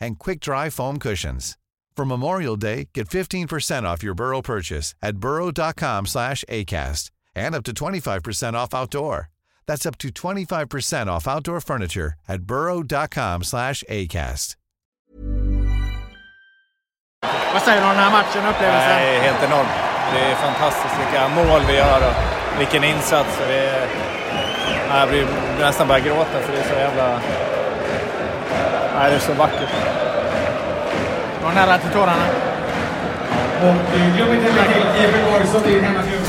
and quick-dry foam cushions. For Memorial Day, get 15% off your Burrow purchase at burrow.com/acast, and up to 25% off outdoor. That's up to 25% off outdoor furniture at burrow.com/acast. Vad säger du om den här matchen, upplevelsen? Nej, helt enormt. Det är fantastiskt vilka mål vi gör och vilken insats. Det är, nej, jag blir nästan börjar gråta för det är så jävla... Nej, det är så vackert. Det var nära till tårarna. Och eh, glöm inte att lägga till Jeppe som din hemmaklubb.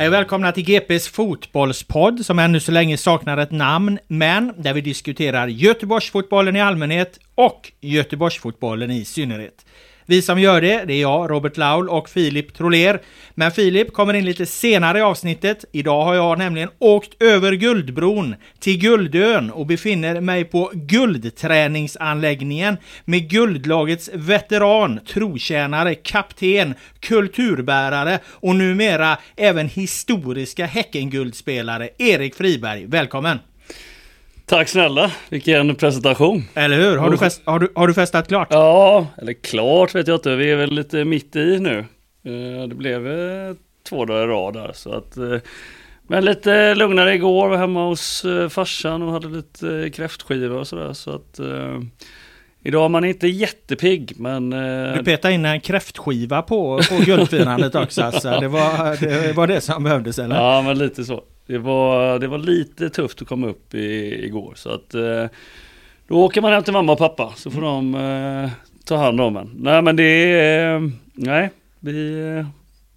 Hej välkomna till GPs fotbollspodd som ännu så länge saknar ett namn, men där vi diskuterar Göteborgsfotbollen i allmänhet och Göteborgsfotbollen i synnerhet. Vi som gör det, det är jag, Robert Laul och Filip Troler. Men Filip kommer in lite senare i avsnittet. Idag har jag nämligen åkt över Guldbron till Guldön och befinner mig på guldträningsanläggningen med Guldlagets veteran, trotjänare, kapten, kulturbärare och numera även historiska Häckenguldspelare Erik Friberg. Välkommen! Tack snälla, vilken presentation. Eller hur? Har du, fest, har du, har du festat klart? Ja, eller klart vet jag inte. Vi är väl lite mitt i nu. Eh, Det blev eh, två dagar i rad där så att eh, men lite lugnare igår, var hemma hos farsan och hade lite kräftskiva och sådär så att Idag är man inte jättepigg men Du petade in en kräftskiva på, på guldfirandet också. Alltså. Det, var, det var det som behövdes eller? Ja men lite så. Det var, det var lite tufft att komma upp i, igår så att eh, Då åker man hem till mamma och pappa så får de eh, ta hand om en. Nej men det är, eh, nej vi eh,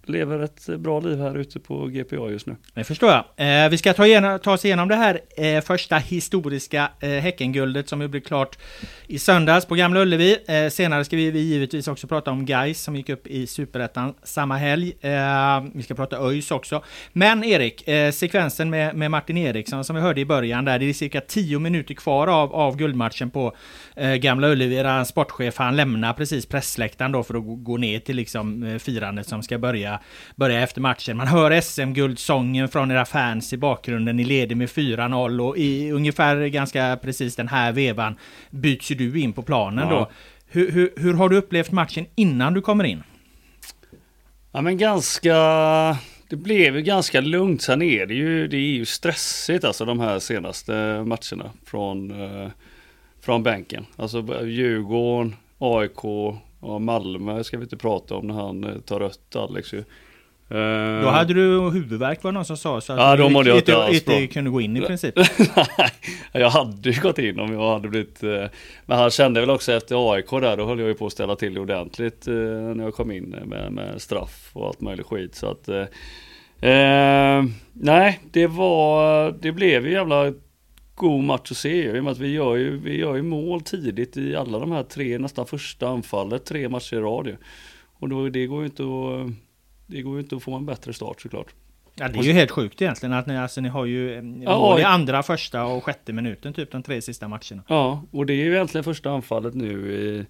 lever ett bra liv här ute på GPA just nu. Det förstår jag. Eh, vi ska ta, igen, ta oss igenom det här eh, första historiska eh, Häckenguldet som ju blev klart i söndags på Gamla Ullevi. Eh, senare ska vi, vi givetvis också prata om Gais som gick upp i Superettan samma helg. Eh, vi ska prata ÖIS också. Men Erik, eh, sekvensen med, med Martin Eriksson som vi hörde i början där, det är cirka 10 minuter kvar av, av guldmatchen på eh, Gamla Ullevi. Där sportchef han lämnar precis pressläktaren då för att gå, gå ner till liksom, eh, firandet som ska börja, börja efter matchen. Man hör SM-guldsången från era fans i bakgrunden. Ni leder med 4-0 och i ungefär ganska precis den här vevan byts ju du in på planen Ja. då. Hur, hur, hur har du upplevt matchen innan du kommer in? Ja men ganska Det blev ju ganska lugnt. Sen är det ju, det är ju stressigt alltså de här senaste matcherna från, eh, från bänken. Alltså Djurgården, AIK och Malmö ska vi inte prata om när han eh, tar rött Alex ju. Eh, Då hade du huvudvärk var det någon som sa så att Ja, då mådde jag inte, alls inte bra. kunde gå in i princip. Nej, jag hade ju gått in om jag hade blivit... eh, Men han kände väl också efter AIK där, då höll jag ju på att ställa till ordentligt när jag kom in med, med straff och allt möjligt skit. Så att... Eh, nej, det var... Det blev ju jävla god match att se i och med att vi gör ju, vi gör ju mål tidigt i alla de här tre, nästan första anfallet, tre matcher i rad ju. Och då, det går ju inte att... Det går ju inte att få en bättre start såklart. Ja, det är ju helt sjukt egentligen att ni, alltså, ni har ju eh, Ja, mål i andra, första och sjätte minuten typ de tre sista matcherna. Ja, och det är ju egentligen första anfallet nu i,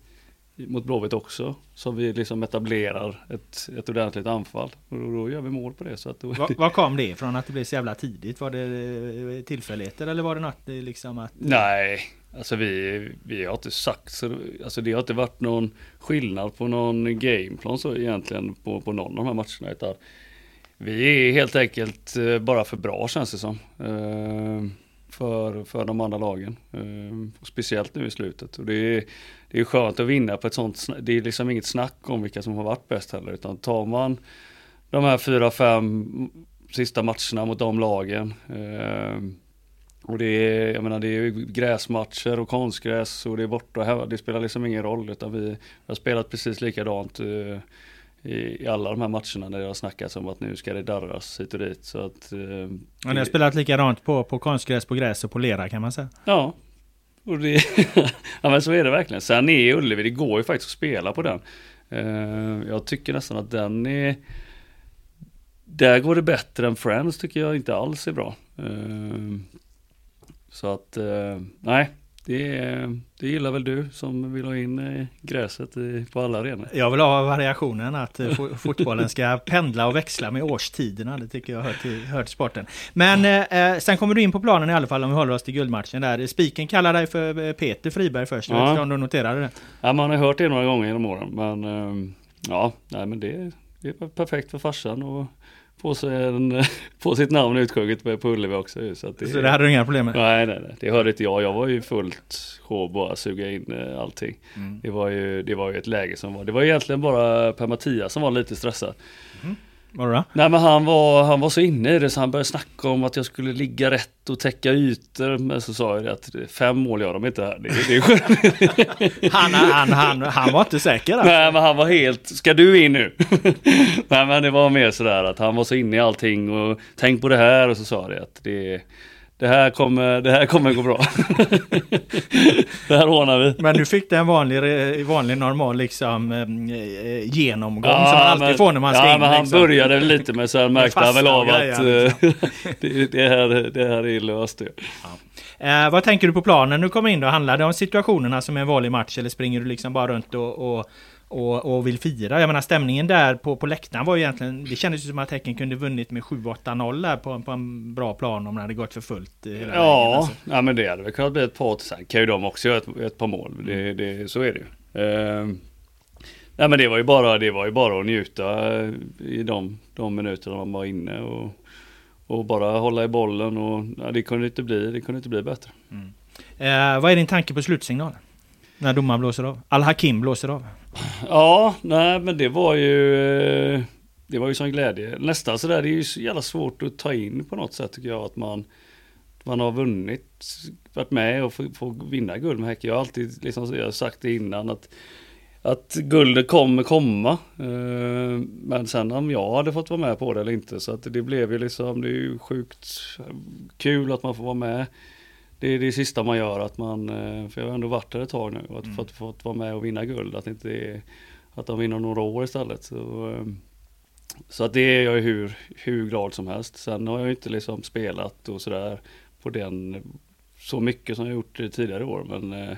mot Blåvitt också. Som vi liksom etablerar ett, ett ordentligt anfall. Och då, då gör vi mål på det. Så att då, Var, var kom det ifrån att det blev så jävla tidigt? Var det eh, tillfälligheter eller var det något eh, liksom att... Nej, alltså vi, vi har inte sagt så. Alltså det har inte varit någon skillnad på någon gameplan så egentligen på, på någon av de här matcherna. Utan vi är helt enkelt eh, bara för bra känns det som. Eh, för, för de andra lagen. Eh, Speciellt nu i slutet. Och det är, det är skönt att vinna på ett sånt, det är liksom inget snack om vilka som har varit bäst heller. Utan tar man de här fyra, fem sista matcherna mot de lagen. Eh, och det är, jag menar det är gräsmatcher och konstgräs och det är borta och hemma. Det spelar liksom ingen roll utan vi har spelat precis likadant eh, i, i alla de här matcherna där det har snackats om att nu ska det darras hit och dit. Så att, eh, Ja, ni har spelat likadant på, på konstgräs, på gräs och på lera kan man säga. Ja, och det, ja men så är det verkligen. Sen är Ullevi, det går ju faktiskt att spela på den. Eh, jag tycker nästan att den är där går det bättre än Friends tycker jag inte alls är bra. Eh, så att, eh, nej, det, det gillar väl du som vill ha in eh, gräset på alla arenor. Jag vill ha variationen att eh, fo- fotbollen ska pendla och växla med årstiderna. Det tycker jag hör till, hör till sporten. Men eh, eh, sen kommer du in på planen i alla fall om vi håller oss till guldmatchen där. Spiken kallar dig för Peter Friberg först. Jag vet Ja. inte om du noterade det? Ja, man har hört det några gånger genom åren, men eh, ja, nej men det, det är perfekt för farsan och få, sig en, få sitt namn utsjunget på, på Ullevi också. Så, det, Så det hade du inga problem med? Nej, nej, nej, det hörde inte jag. Jag var ju fullt sjå bara suga in eh, allting. Mm. Det, var ju, det var ju ett läge som var, det var egentligen bara Per-Mattias som var lite stressad. Var då? Nej men han var, han var så inne i det så han började snacka om att jag skulle ligga rätt och täcka ytor. Men så sa jag att fem mål gör de inte här. Det, det är. Han, han, han, han var inte säker alltså. Nej men han var helt, ska du in nu? Nej men det var mer sådär att han var så inne i allting och tänk på det här och så sa det att det, det, här, kommer, det här kommer gå bra. det här ordnar vi. Men du fick det en vanlig, vanlig normal liksom eh, eh, genomgång som man alltid men- får när man ska ja, in. men han liksom. började lite med så här märkte han väl av att eh, det, det, här, det här är löst det. Eh, vad tänker du på planen när du kommer in då? Handlar det om situationerna som är en vanlig match eller springer du liksom bara runt och, och, och, och vill fira? Jag menar stämningen där på, på läktaren var ju egentligen... Det kändes ju som att Häcken kunde vunnit med 7-8-0 där på, på en bra plan om det hade gått för fullt. Hela vägen, Ja, alltså. ja, men det hade väl kunnat bli ett par. Sen kan ju de också göra ett, ett par mål. Det, det, så är det ju. Ehm, nej men det var ju bara, det var ju bara att njuta eh, i de, de minuterna man var inne och, och bara hålla i bollen och ja, det kunde inte bli, det kunde inte bli bättre. Eh, vad är din tanke på slutsignalen? När domaren blåser av? Al-Hakim blåser av. Ja, nej men det var ju eh, Det var ju sån glädje. Nästan sådär, det är ju så jävla svårt att ta in på något sätt tycker jag att man Man har vunnit, varit med och får, vinna guld med Häcken. Jag har alltid liksom, jag har sagt det innan att att guldet kommer komma. Eh, men sen om jag hade fått vara med på det eller inte. Så att det blev ju liksom, det är ju sjukt kul att man får vara med. Det är det sista man gör att man, eh, för jag har ändå varit där ett tag nu att fått, fått vara med och vinna guld. Att, inte är, att de vinner några år istället. Så, eh, så att det är jag hur, hur glad som helst. Sen har jag inte liksom spelat och sådär på den så mycket som jag gjort tidigare år. Men eh,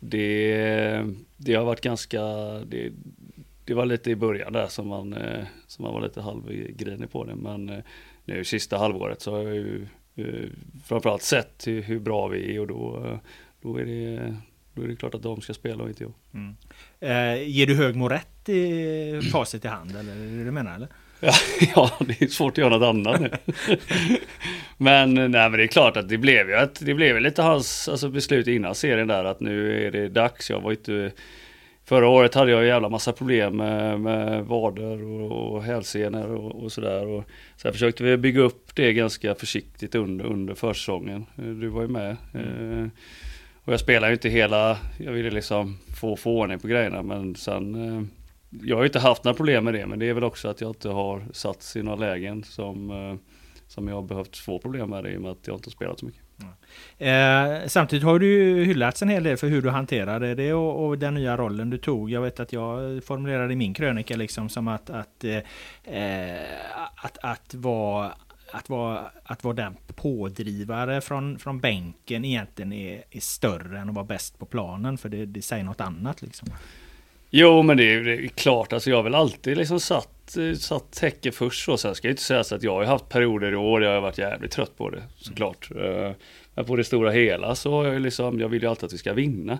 det, det har varit ganska, det, det var lite i början där som man, eh, som man var lite halvgrinig på det. Men nu sista halvåret så har jag ju eh, framförallt sett hur, hur bra vi är och då, eh, då, är det, då är det klart att de ska spela och inte jag. Eh, ger du Högmo rätt i facit i hand? Eller är det du menar? Eller? Ja, det är svårt att göra något annat nu. men, nej, men det är klart att det blev ju att det blev lite hans alltså, beslut innan serien där att nu är det dags. Jag var inte Förra året hade jag en jävla massa problem med, med vader och, och hälsenor och, och sådär. Sen försökte vi bygga upp det ganska försiktigt under, under försäsongen. Du var ju med. Eh, och jag spelar ju inte hela, jag ville liksom få, få ordning på grejerna men sen eh, Jag har ju inte haft några problem med det men det är väl också att jag inte har satts i några lägen som eh, Som jag har behövt få problem med det i och med att jag inte har spelat så mycket. Eh, samtidigt har du hyllats en hel del för hur du hanterade det och, och, den nya rollen du tog. Jag vet att jag formulerade min krönika liksom som att, att, eh, eh, att, att vara att vara, att vara den pådrivare från, från bänken egentligen är, är större än att vara bäst på planen. För det, det säger något annat liksom. Jo, men det är, det är klart. Alltså jag har väl alltid liksom satt, eh, satt täcke först. Och sen ska jag inte säga så att jag har haft perioder i år där jag har varit jävligt trött på det. Såklart. Mm. Men på det stora hela så har jag liksom, jag vill ju alltid att vi ska vinna.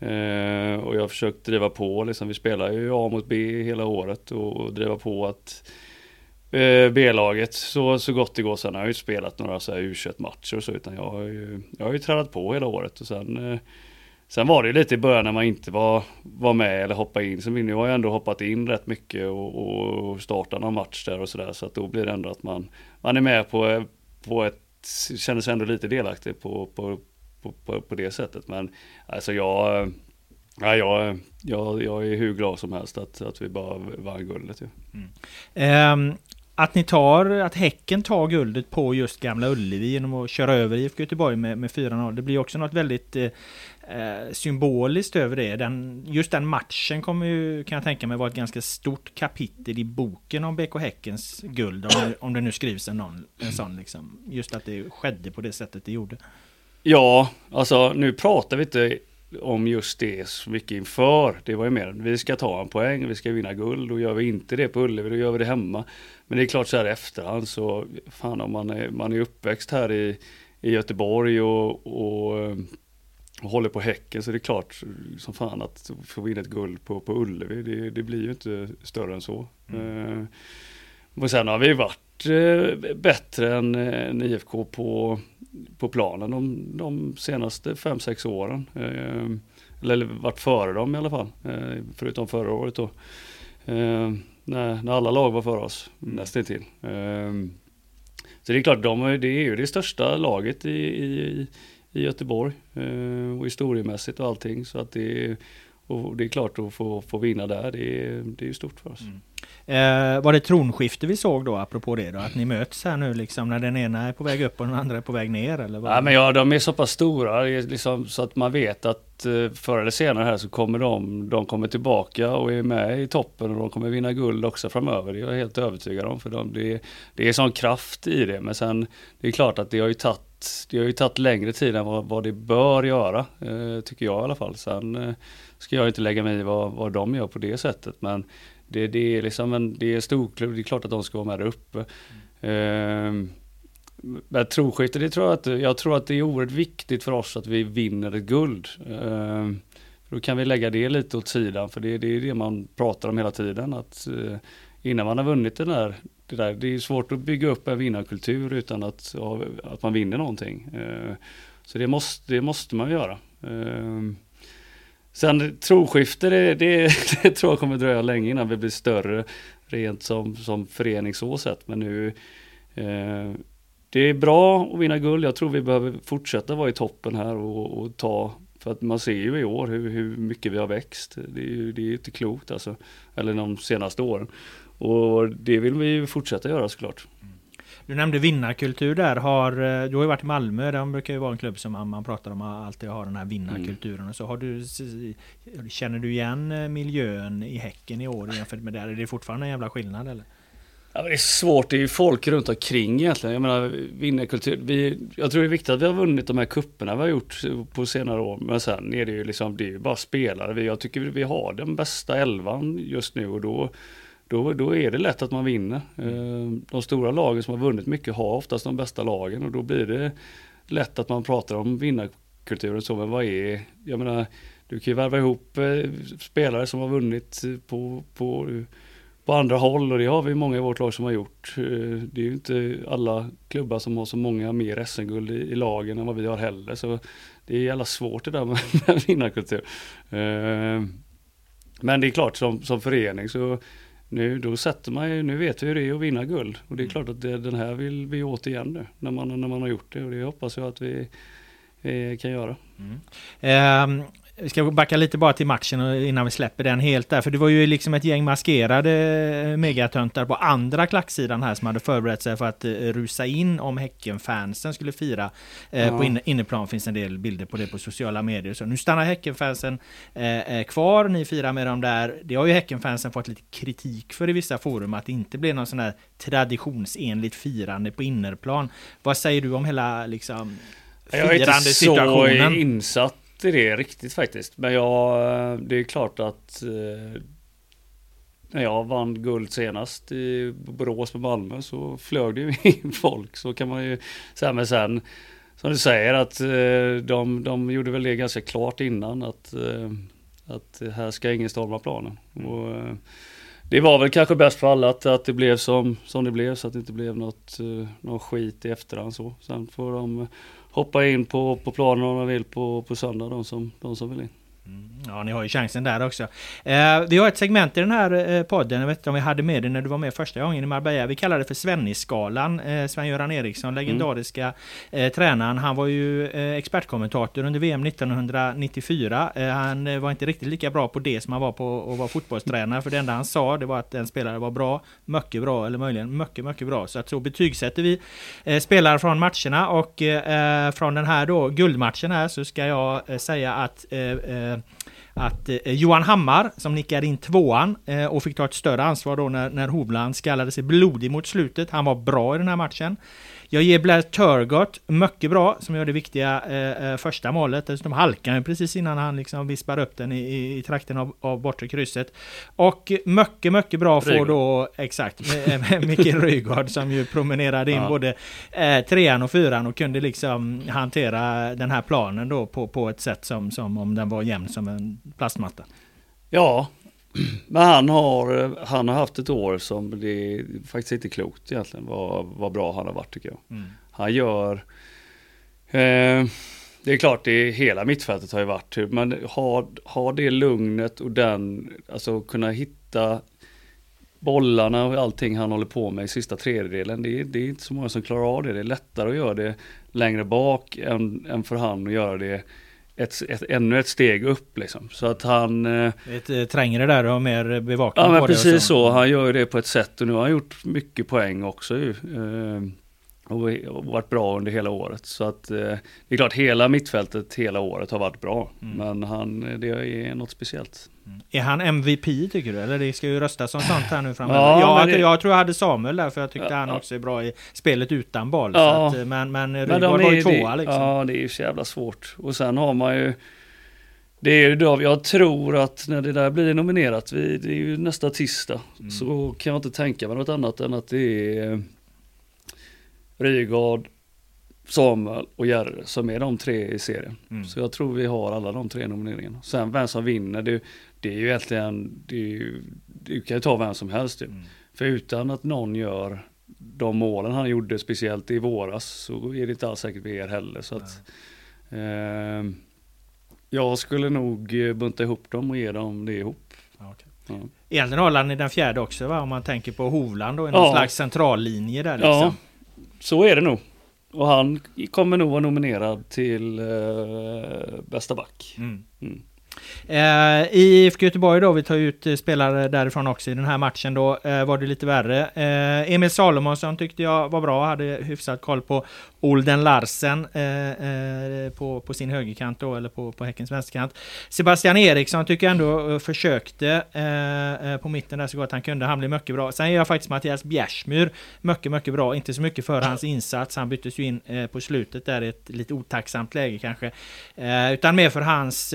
Eh, och jag har försökt driva på, liksom, vi spelar ju A mot B hela året och, och driva på att B-laget så, så gott det går. Sen har jag ju inte spelat några så här U21-matcher och så, utan jag har ju, jag har ju tränat på hela året och sen eh, Sen var det ju lite i början när man inte var, var med eller hoppade in. Så nu har jag ändå hoppat in rätt mycket och, och startat någon match där och sådär. Så att då blir det ändå att man, man är med på, på ett, känner sig ändå lite delaktig på, på, på, på, på det sättet. Men alltså jag, ja, jag, jag, jag är hur glad som helst att, att vi bara vann guldet. Ja. Mm. Um, att ni tar, att Häcken tar guldet på just Gamla Ullevi genom att köra över IFK Göteborg med, med 4-0. Det blir också något väldigt eh, eh, symboliskt över det. Den, just den matchen kommer ju, kan jag tänka mig, vara ett ganska stort kapitel i boken om BK Häckens guld. Om det, om det nu skrivs en, någon, en sån liksom. Just att det skedde på det sättet det gjorde. Ja, alltså nu pratar vi inte om just det så mycket inför. Det var ju mer, vi ska ta en poäng, vi ska vinna guld och gör vi inte det på Ullevi, då gör vi det hemma. Men det är klart så här i efterhand så, fan om man är, man är uppväxt här i, i Göteborg och, och, eh, och håller på Häcken så är det klart som fan att få vinna ett guld på, på Ullevi, det, det blir ju inte större än så. Mm. Uh, och sen har vi varit uh, bättre än, än IFK på på planen de, de senaste 5-6 åren. Eh, eller varit före dem i alla fall, eh, förutom förra året då. Eh, när, när alla lag var före oss, mm. nästintill. Eh, så det är klart, de, det är ju det största laget i, i, i Göteborg eh, och historiemässigt och allting. Så att det, och det är klart att få, få vinna där, det är, det är stort för oss. Mm. Eh, var det tronskifte vi såg då, apropå det då? Att ni möts här nu liksom när den ena är på väg upp och den andra är på väg ner? Eller vad? Ja, men ja, de är så pass stora liksom, så att man vet att eh, förr eller senare här så kommer de, de kommer tillbaka och är med i toppen och de kommer vinna guld också framöver. Det är jag helt övertygad om. För de, det, det är sån kraft i det. Men sen, det är klart att det har ju tagit det har ju tagit längre tid än vad, vad det bör göra, eh, tycker jag i alla fall. Sen eh, ska jag inte lägga mig i vad, vad de gör på det sättet. Men det, det är liksom en, det är storklubb, det är klart att de ska vara med där uppe. Mm. Eh, men troskifte, det tror jag att, jag tror att det är oerhört viktigt för oss att vi vinner ett guld. Eh, då kan vi lägga det lite åt sidan, för det, det är det man pratar om hela tiden. Att eh, innan man har vunnit den där, det där, det är svårt att bygga upp en vinnarkultur utan att, att man vinner någonting. Eh, så det måste, det måste man göra. Ehm, Sen troskifte, det, det, det, tror jag kommer dröja länge innan vi blir större rent som, som förening så sett. Men nu, eh, det är bra att vinna guld. Jag tror vi behöver fortsätta vara i toppen här och, och ta, för att man ser ju i år hur, hur mycket vi har växt. Det är ju det är inte klokt alltså, eller de senaste åren. Och det vill vi ju fortsätta göra såklart. Du nämnde vinnarkultur där. Har, eh, du har ju varit i Malmö. De brukar ju vara en klubb som man pratar om alltid har den här vinnarkulturen. Mm. så har du, känner du igen eh, miljön i Häcken i år jämfört med där? Är det fortfarande en jävla skillnad eller? Ja, det är svårt, det är ju folk runt omkring egentligen. Jag menar vinnarkultur. Vi, jag tror det är viktigt att vi har vunnit de här kupperna vi har gjort på senare år. Men sen är det ju liksom, det är ju bara spelare. Jag tycker vi har den bästa elvan just nu och då då, då är det lätt att man vinner. Eh, de stora lagen som har vunnit mycket har oftast de bästa lagen och då blir det lätt att man pratar om vinnarkulturen så, men vad är, jag menar, du kan ju värva ihop eh, spelare som har vunnit på, på, på andra håll och det har vi många i vårt lag som har gjort. Eh, det är ju inte alla klubbar som har så många mer SM-guld i, i, lagen än vad vi har heller, så det är jävla svårt det där med, med vinnarkultur. Men det är klart som, som förening så nu, då sätter man ju, nu vet vi hur det är att vinna guld. Och det är mm. klart att det, den här vill vi åt igen nu, när man, när man har gjort det. Och det hoppas jag att vi eh, kan göra. Mm. Eh, vi ska backa lite bara till matchen och- innan vi släpper den helt där. För det var ju liksom ett gäng maskerade eh, megatöntar på andra klacksidan här som hade förberett sig för att eh, rusa in om Häcken-fansen skulle fira. Eh, Ja. På inne, inneplan finns en del bilder på det på sociala medier. Så nu stannar Häcken-fansen kvar. Ni firar med dem där. Det har ju Häcken-fansen fått lite kritik för i vissa forum att det inte blev någon sån här traditionsenligt firande på innerplan. Vad säger du om hela liksom Jag är inte så situationen? insatt i det riktigt faktiskt. Men jag, det är klart att eh, när jag vann guld senast i Borås med Malmö så flög det ju in folk. Så kan man ju säga. Men sen som du säger att eh, de, de gjorde väl det ganska klart innan att, eh, att här ska ingen storma planen. Och, eh, det var väl kanske bäst för alla att, att det blev som, som det blev så att det inte blev något, någon skit i efterhand så. Sen får de hoppa in på, på planen om de vill på, på söndag, de som, de som vill in. Ja, ni har ju chansen där också. Eh, vi har ett segment i den här eh, podden, jag vet inte om vi hade med det när du var med första gången i Marbella. Vi kallar det för Svennisskalan. Eh, Sven-Göran Eriksson, legendariska eh, tränaren. Han var ju eh, expertkommentator under VM 1994. Eh, han eh, var inte riktigt lika bra på det som han var på att vara fotbollstränare. För det enda han sa det var att en spelare var bra, mycket bra eller möjligen mycket, mycket bra. Så att så betygsätter vi spelare från matcherna och från den här då guldmatchen här så ska jag säga att Eh, att eh, Johan Hammar som nickade in tvåan eh, och fick ta ett större ansvar då när, när Hovland skallade sig blodig mot slutet. Han var bra i den här matchen. Jag ger Blair Turgott mycket bra som gör det viktiga eh, eh, första målet. Dessutom halkade han precis innan han liksom vispar upp den i, i, trakten av, av bortre krysset. Och mycket, mycket bra får Rygaard. då exakt med, med Micke Rygaard som ju promenerade in Ja. både eh, trean och fyran och kunde liksom hantera den här planen då på, på ett sätt som, som om den var jämn som en plastmatta. Ja, men han har, han har haft ett år som det är faktiskt inte klokt egentligen vad, vad bra han har varit tycker jag. Han gör, eh, det är klart det är, hela mittfältet har ju varit, men har, har det lugnet och den, alltså kunna hitta bollarna och allting han håller på med i sista tredjedelen. Det är, det är inte så många som klarar av det. Det är lättare att göra det längre bak än, än för han att göra det ett, ett, ännu ett steg upp liksom. Så att han... Eh, Ett eh, trängre där och mer bevakning Ja på men det. och precis så. Han gör ju det på ett sätt och nu har han gjort mycket poäng också ju. Och varit bra under hela året. Så att eh, det är klart hela mittfältet hela året har varit bra. Mm. Men han, det är något speciellt. Är han MVP tycker du? Eller det ska ju röstas som sånt här nu framöver. Ja, jag, det- jag tror jag hade Samuel där för jag tyckte Ja. han också är bra i spelet utan boll. Ja. Att, eh, men men Rygaard var ju tvåa liksom. Ja det är ju så jävla svårt. Och sen har man ju det är ju då, jag tror att när det där blir nominerat, vi, det är ju nästa tisdag, Mm. så kan jag inte tänka mig något annat än att det är Rygaard, Samuel och Jerre som är de tre i serien. Mm. Så jag tror vi har alla de tre nomineringarna. Sen vem som vinner, det, det är ju egentligen, det är ju, du kan ju ta vem som helst ju. Mm. För utan att någon gör de målen han gjorde, speciellt i våras, så är det inte alls säkert vi er heller. Så att, ehm, jag skulle nog eh, bunta ihop dem och ge dem det ihop. Ja, okej. Ja. Egentligen håller han i den fjärde också va? Om man tänker på Hovland då i någon Ja. slags centrallinje där liksom. Ja, så är det nog. Och han kommer nog vara nominerad till eh, bästa back. Mm. Mm. Eh, I IFK Göteborg då, vi tar ut eh, spelare därifrån också i den här matchen då, eh, var det lite värre. Eh, Emil Salomonsson tyckte jag var bra, hade hyfsat koll på Olden Larsen eh, eh, på, på sin högerkant då, eller på, på Häckens vänsterkant. Sebastian Eriksson tycker jag ändå eh, försökte eh, eh, på mitten där så gott han kunde, han blev mycket bra. Sen är jag faktiskt Mattias Bjärsmyr mycket, mycket bra, inte så mycket för hans insats, han byttes ju in eh, på slutet där i ett lite otacksamt läge kanske. Utan mer för hans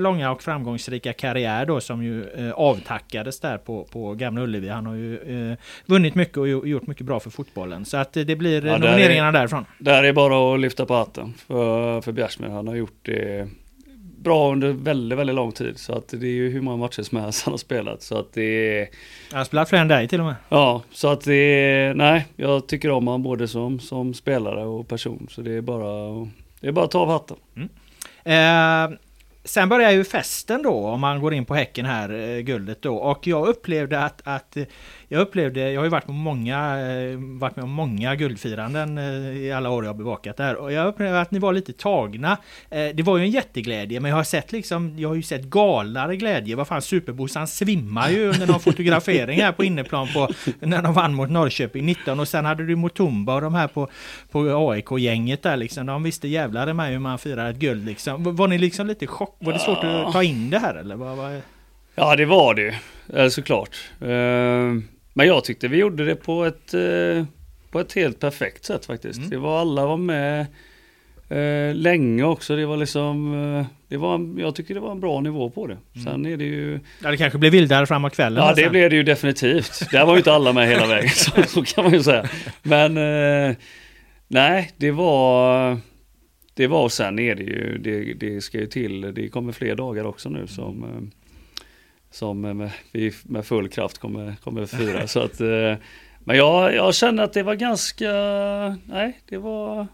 långa och framgångsrika karriär då som ju avtackades där på, på Gamla Ullevi. Han har ju vunnit mycket och gjort mycket bra för fotbollen. Så att det blir Ja, där är- nomineringarna därifrån. Där är bara att lyfta på hatten för, för Bjärsmyr. Han har gjort det bra under väldigt, väldigt lång tid. Så att det är ju hur många matcher som helst han har spelat. Så att det är, Jag har spelat fler än dig till och med. ja, så att det är, nej, jag tycker om han både som, som spelare och person. Så det är bara, det är bara att ta av hatten. Eh, sen börjar ju festen då om man går in på Häcken här, eh, guldet då. Och jag upplevde att, att eh, jag upplevde, jag har ju varit, på många, eh, varit med om många guldfiranden i alla år jag har bevakat där. Och jag upplevde att ni var lite tagna. Det var ju en jätteglädje, men jag har sett liksom, jag har ju sett galnare glädje. Vad fan, Superbossan svimmar ju under någon fotografering här på inneplan på, när de vann mot Norrköping 19. Och sen hade du Motumba och de här på, på AIK-gänget där liksom. De visste jävlar i mig hur man firar ett guld liksom. Var ni liksom lite chockade? Var det svårt att ta in det här eller? Vad, vad... Ja det var det såklart. Men jag tyckte vi gjorde det på ett, eh, på ett helt perfekt sätt faktiskt. Mm. Det var alla var med eh, länge också. Det var liksom, eh, det var, jag tycker det var en bra nivå på det. Mm. Sen är det ju... Ja det kanske blev vildare framåt kvällen. Ja det blev det ju definitivt. Där var ju inte alla med hela vägen, så, så kan man ju säga. Men eh, nej, det var det var och sen är det ju, det, det ska ju till, det kommer fler dagar också nu som eh, som med, vi med full kraft kommer, kommer fira. så att, eh, men jag, jag känner att det var ganska, nej det var,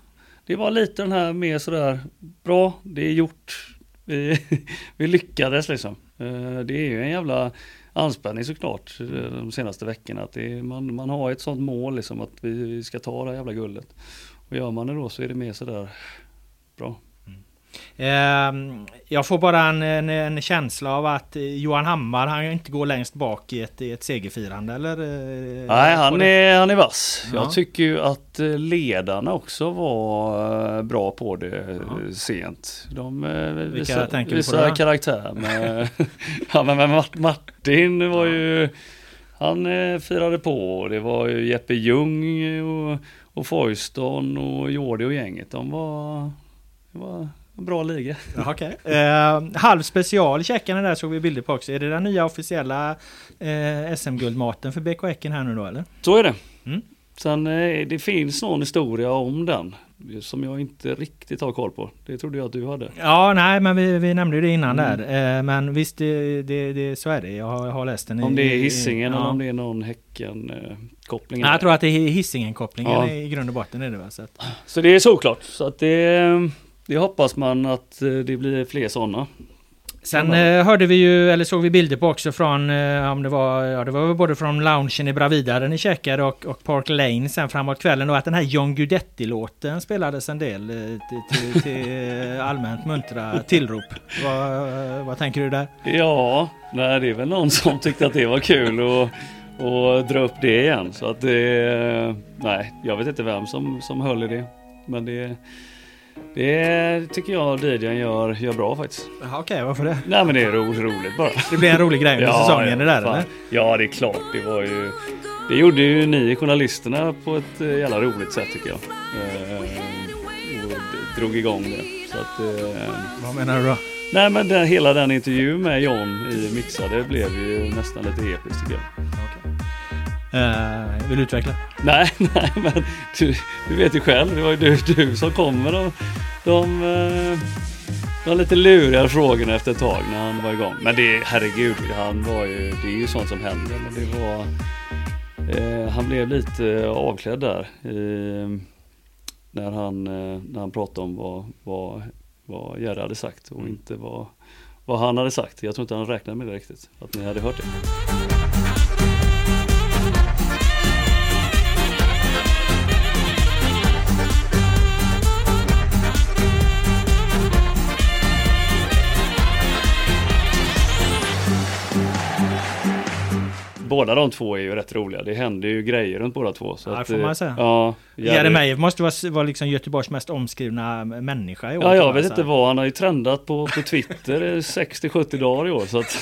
det var lite den här mer sådär, bra, det är gjort, vi, vi lyckades liksom. Eh, det är ju en jävla anspänning såklart eh, de senaste veckorna. Att är, man, man har ett sånt mål liksom att vi, vi ska ta det här jävla guldet. Och gör man det då så är det mer sådär, bra. Ehm, jag får bara en, en, en, känsla av att Johan Hammar han inte går längst bak i ett, i ett segerfirande eller? Eh, Nej han är, han är vass. Ja. Jag tycker ju att eh, ledarna också var eh, bra på det ja. sent. De visar, visar karaktär. Med, ja, men med Martin var ju han firade på. Det var ju Jeppe Ljung och, och Foyston och Jordi och gänget. De var, det var Bra liga. okay. eh, halv special checkarna där såg vi bilder på också. Är det den nya officiella eh, SM-guldmaten för BK Häcken här nu då eller? Så är det. Mm. Sen eh, det finns någon historia om den som jag inte riktigt har koll på. Det trodde jag att du hade. Ja, nej, men vi, vi nämnde det innan mm. där. Eh, men visst, det, det, det, så är det. Jag har, har läst den. Om det är hissingen ja. eller om det är någon Häcken-koppling. Nej, jag tror att det är hissingen-kopplingen ja. i grund och botten är det. Så, att... så det är såklart. Så att det det hoppas man att eh, det blir fler sådana. Sen eh, hörde vi ju, eller såg vi bilder på också från, eh, om det var, ja det var både från loungen i Bravida där ni käkade och, och Park Lane sen framåt kvällen och att den här John Guidetti-låten spelades en del eh, till, till, till allmänt muntra tillrop. Vad, vad tänker du där? Ja, nej det är väl någon som tyckte att det var kul och, och dra upp det igen. Så att det, nej jag vet inte vem som, som höll i det. Men det det tycker jag DJn gör, gör bra faktiskt. Okej, okay, varför det? Nej men det är ro, roligt bara. Det blir en rolig grej under ja, säsongen det där fan. eller? Ja det är klart, det var ju Det gjorde ju ni journalisterna på ett eh, jävla roligt sätt tycker jag. Eh, och drog igång det. Så att, eh, Vad menar du då? Nej men den, hela den intervjun med John i Mixade blev ju nästan lite episkt tycker jag. Uh, vill du utveckla? Nej, nej men du, du vet ju själv, det var ju du, du som kom med de, de, eh, de lite luriga frågorna efter ett tag när han var igång. Men det, herregud, han var ju, det är ju sånt som händer. Men det var, eh, han blev lite avklädd där. Eh, när, han, eh, när han pratade om vad, vad, vad Jerry hade sagt och inte vad, vad han hade sagt. Jag tror inte han räknade med det riktigt, att ni hade hört det. Båda de två är ju rätt roliga. Det händer ju grejer runt båda två. Så ja, att, får man säga. Ja, Jeremejeff måste vara, vara liksom Göteborgs mest omskrivna människa i år. Ja, jag vet inte vad. Han har ju trendat på, på Twitter 60-70 dagar i år. Så att,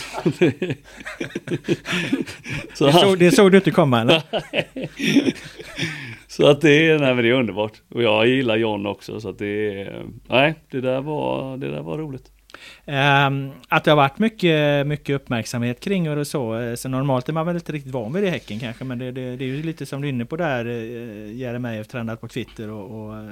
så det, såg, det såg du inte komma eller? så att det är, nej, men det är underbart. Och jag gillar John också. Så att det är, nej, det där var, det där var roligt. Um, att det har varit mycket, mycket uppmärksamhet kring och så. Så normalt är man väl inte riktigt van vid det i Häcken kanske. Men det, det, det är ju lite som du är inne på där. Uh, Jeremejeff trendat på Twitter och, och uh,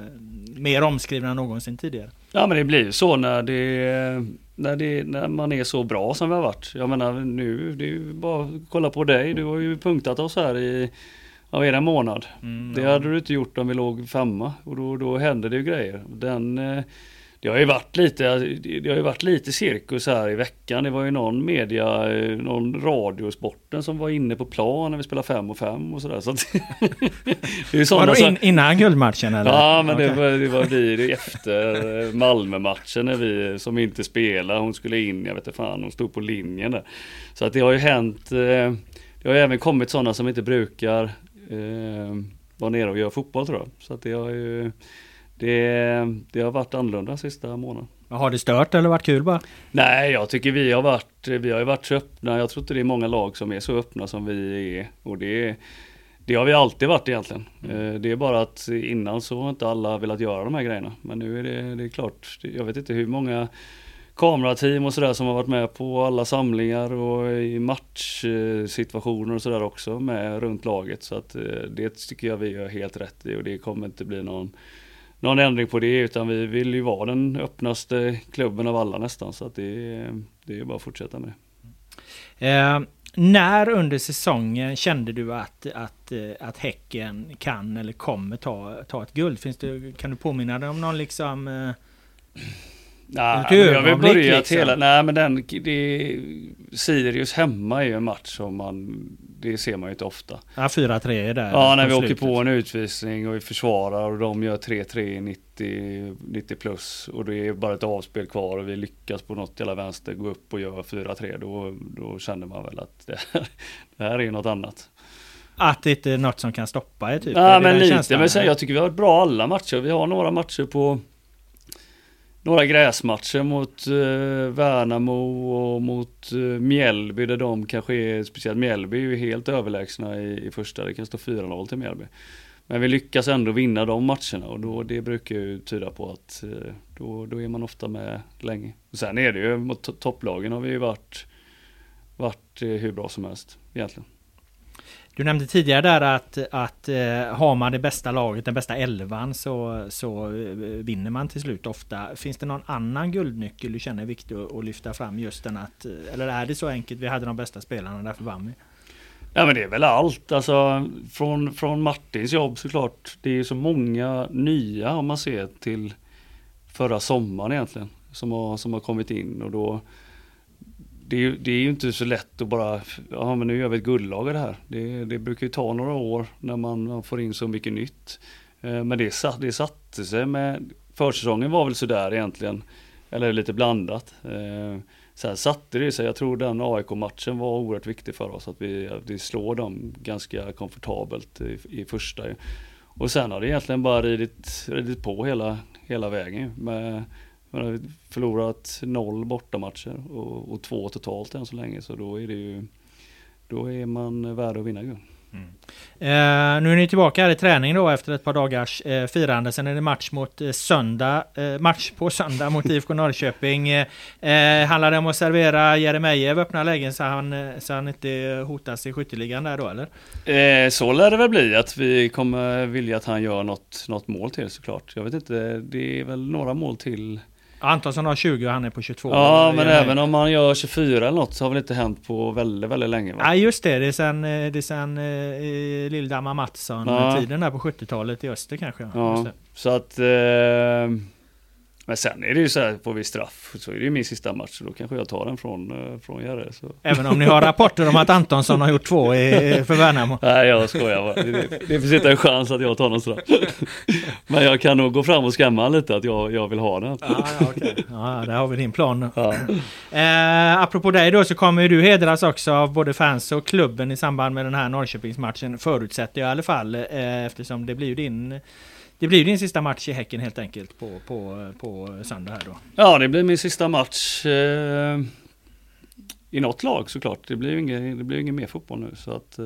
mer omskriven än någonsin tidigare. Ja men det blir ju så när det, när det när man är så bra som vi har varit. Jag menar nu, det är ju bara att kolla på dig. Du har ju punktat oss här i det, en månad. Mm, det hade du inte gjort om vi låg femma och då, då händer det ju grejer. Den, det har ju varit lite, det har ju varit lite cirkus här i veckan. Det var ju någon media, eh, någon radiosporten som var inne på plan när vi spelade 5 och 5 och sådär. Så att, det är ju sådana Var som- in, innan guldmatchen eller? Ja men det Okej. var, det var vi det efter eh, Malmö-matchen när vi som inte spelade, hon skulle in, jag vet inte fan, hon stod på linjen där. Så att det har ju hänt, eh, det har ju även kommit sådana som inte brukar eh, vara nere och göra fotboll tror jag. Så att det har ju, det, det har varit annorlunda sista månaden. Har det stört eller varit kul bara? Nej, jag tycker vi har varit, vi har ju varit så öppna. Jag tror inte det är många lag som är så öppna som vi är. Och det, det har vi alltid varit egentligen. Eh, Det är bara att innan så har inte alla velat göra de här grejerna. Men nu är det, det är klart, jag vet inte hur många kamerateam och sådär som har varit med på alla samlingar och i matchsituationer och sådär också med runt laget. Så att eh, det tycker jag vi gör helt rätt i och det kommer inte bli någon någon ändring på det utan vi vill ju vara den öppnaste klubben av alla nästan så att det, är- det är bara att fortsätta med det. Eh, när under säsongen kände du att, att, eh, att Häcken kan eller kommer ta, ta ett guld? Finns det, kan du påminna dig om någon liksom... Eh, Nej, men jag ögonblick börjat liksom. hela, nej men den, det, Sirius hemma är ju en match som man, det ser man ju inte ofta. ja, 4-3 är där. Ja, när vi åker slutet. på en utvisning och vi försvarar och de gör 3-3 i 90, 90 plus och det är bara ett avspel kvar och vi lyckas på något jävla vänster gå upp och göra 4-3 då, då känner man väl att det här, det här är något annat. Att det inte är något som kan stoppa er typ? Det men lite, känslan? men sen, jag tycker vi har varit bra alla matcher. Vi har några matcher på några gräsmatcher mot eh, Värnamo och mot eh, Mjällby där de kanske är, speciellt Mjällby är ju helt överlägsna i, i första. Det kan stå 4-0 till Mjällby. Men vi lyckas ändå vinna de matcherna och då, det brukar ju tyda på att eh, då, då är man ofta med länge. Och sen är det ju mot topplagen har vi ju varit, varit eh, hur bra som helst egentligen. Du nämnde tidigare där att, att eh, har man det bästa laget, den bästa elvan, så, så eh, vinner man till slut ofta. Finns det någon annan guldnyckel du känner är viktig att, lyfta fram just den att... Eh, eller är det så enkelt, vi hade de bästa spelarna, därför vann vi? Ja men det är väl allt, alltså från, från Martins jobb såklart. Det är så många nya om man ser till förra sommaren egentligen. Som har, som har kommit in och då det är, ju- det är ju inte så lätt att bara, ja men nu gör vi ett guldlag det här. Det, det brukar ju ta några år när man, man får in så mycket nytt. Eh, men det, satt, det satte sig med, försäsongen var väl sådär egentligen. Eller lite blandat. Eh, sen satte det sig, jag tror den AIK-matchen var oerhört viktig för oss. Att vi, att vi slår dem ganska komfortabelt i, i första. Och sen har det egentligen bara ridit, ridit på hela, hela vägen. Med, förlorat noll bortamatcher och, och två totalt än så länge. Så då är det ju, då är man värd att vinna guld. Eh, nu är ni tillbaka här i träning då efter ett par dagars eh, firande. Sen är det match mot eh, söndag. Eh, match på söndag mot IFK Norrköping. Eh, handlar det om att servera Jeremejeff öppna lägen så han, eh, så han inte hotas i skytteligan där då eller? Så lär det väl bli att vi kommer vilja att han gör något, något mål till såklart. Jag vet inte, det är väl några mål till. Antonsson har 20 och han är på 22. Ja, men även om han gör 24 eller något så har väl inte hänt på väldigt, väldigt länge. Va? Ja just det, det är sen, eh, det är sen eh, Lill-Dammar Mattsson Ja. tiden där på 70-talet i öster kanske. Ja, så att... Eh, men sen är det ju så här, får vi straff så är det ju min sista match så då kanske jag tar den från, eh, från Jerre. Så. Även om ni har rapporter om att Antonsson har gjort två i, för Värnamo. Nej jag skojar bara. Det, det finns inte en chans att jag tar någon straff. Men jag kan nog gå fram och skrämma han lite att jag, jag vill ha den. Ja, ja, okej. ja, där har vi din plan. Ja. Eh, apropå dig då så kommer ju du hedras också av både fans och klubben i samband med den här Norrköpingsmatchen. Förutsätter jag i alla fall. Eh, eftersom det blir ju din... Det blir din sista match i Häcken helt enkelt på, på, på söndag här då. Ja, det blir min sista match eh, i något lag såklart. Det blir ju ingen, det blir ingen mer fotboll nu så att eh,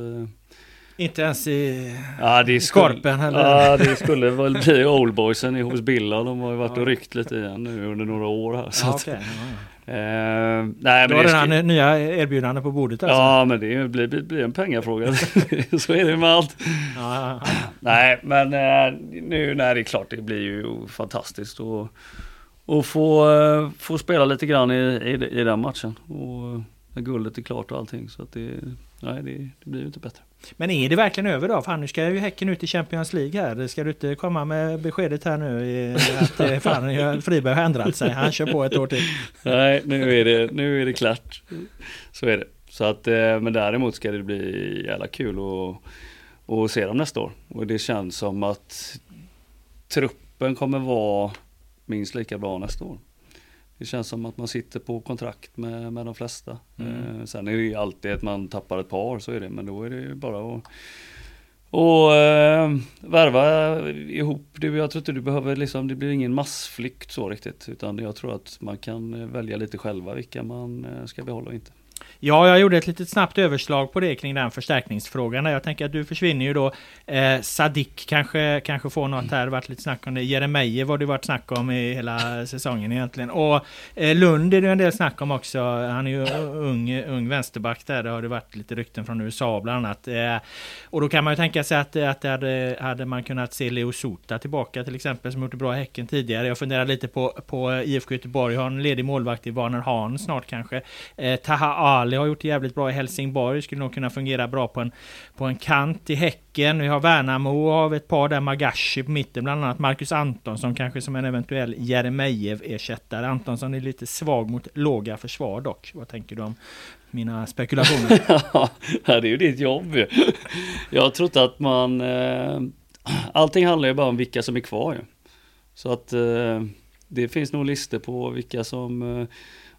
Inte ens i Ja, det Skorpen eller? Ja, det skulle väl bli Oldboysen hos Billa. De har ju varit och ryckt lite igen nu under några år här. Så Ja, att, okej. Ja, eh, nej, Du men har det redan ska, nya erbjudanden på bordet alltså? Ja, men det blir, blir, en pengafråga. så är det med allt. Ja. Nej, men eh, nu, nej, det är klart, det blir ju fantastiskt att och få, eh, få spela lite grann i, i, i den matchen. Och när guldet är klart och allting. Så att det, nej, det, det blir ju inte bättre. Men är det verkligen över då? Fan nu ska ju Häcken ut i Champions League här. Ska du inte komma med beskedet här nu att eh, fan, Friberg har ändrat sig. Han kör på ett år till. Nej, nu är det, nu är det klart. Så är det. Så att, eh, men däremot ska det bli jävla kul att, att se dem nästa år. Och det känns som att truppen kommer vara minst lika bra nästa år. Det känns som att man sitter på kontrakt med, med de flesta. Eh, sen är det ju alltid att man tappar ett par, så är det. Men då är det ju bara att och eh, värva ihop. Det, jag tror inte du behöver liksom, det blir ingen massflykt så riktigt. Utan jag tror att man kan välja lite själva vilka man eh, ska behålla och inte. Ja, jag gjorde ett litet snabbt överslag på det kring den förstärkningsfrågan. Jag tänker att du försvinner ju då. Eh, Sadik kanske, kanske får något här. Det varit lite snack om det. Jeremejeff har det varit snack om i hela säsongen egentligen. Och eh, Lund är det en del snack om också. Han är ju ung, ung vänsterback där. Det har det varit lite rykten från USA bland annat. Eh, och då kan man ju tänka sig att, att det hade, hade man kunnat se Leo Sota tillbaka till exempel som gjort det bra i Häcken tidigare. Jag funderar lite på, på IFK Göteborg. Har en ledig målvakt i Warner Hahn snart kanske. Eh, Taha Ali har gjort det jävligt bra i Helsingborg. Skulle nog kunna fungera bra på en, på en kant i Häcken. Vi har Värnamo har vi ett par där. Magashi på mitten. Bland annat Marcus Antonsson kanske som en eventuell Jeremejeff-ersättare. Antonsson är lite svag mot låga försvar dock. Vad tänker du om mina spekulationer? Ja, det är ju ditt jobb ju. Jag tror inte att man... Eh, allting handlar ju bara om vilka som är kvar ju. Så att eh, det finns nog listor på vilka som... Eh,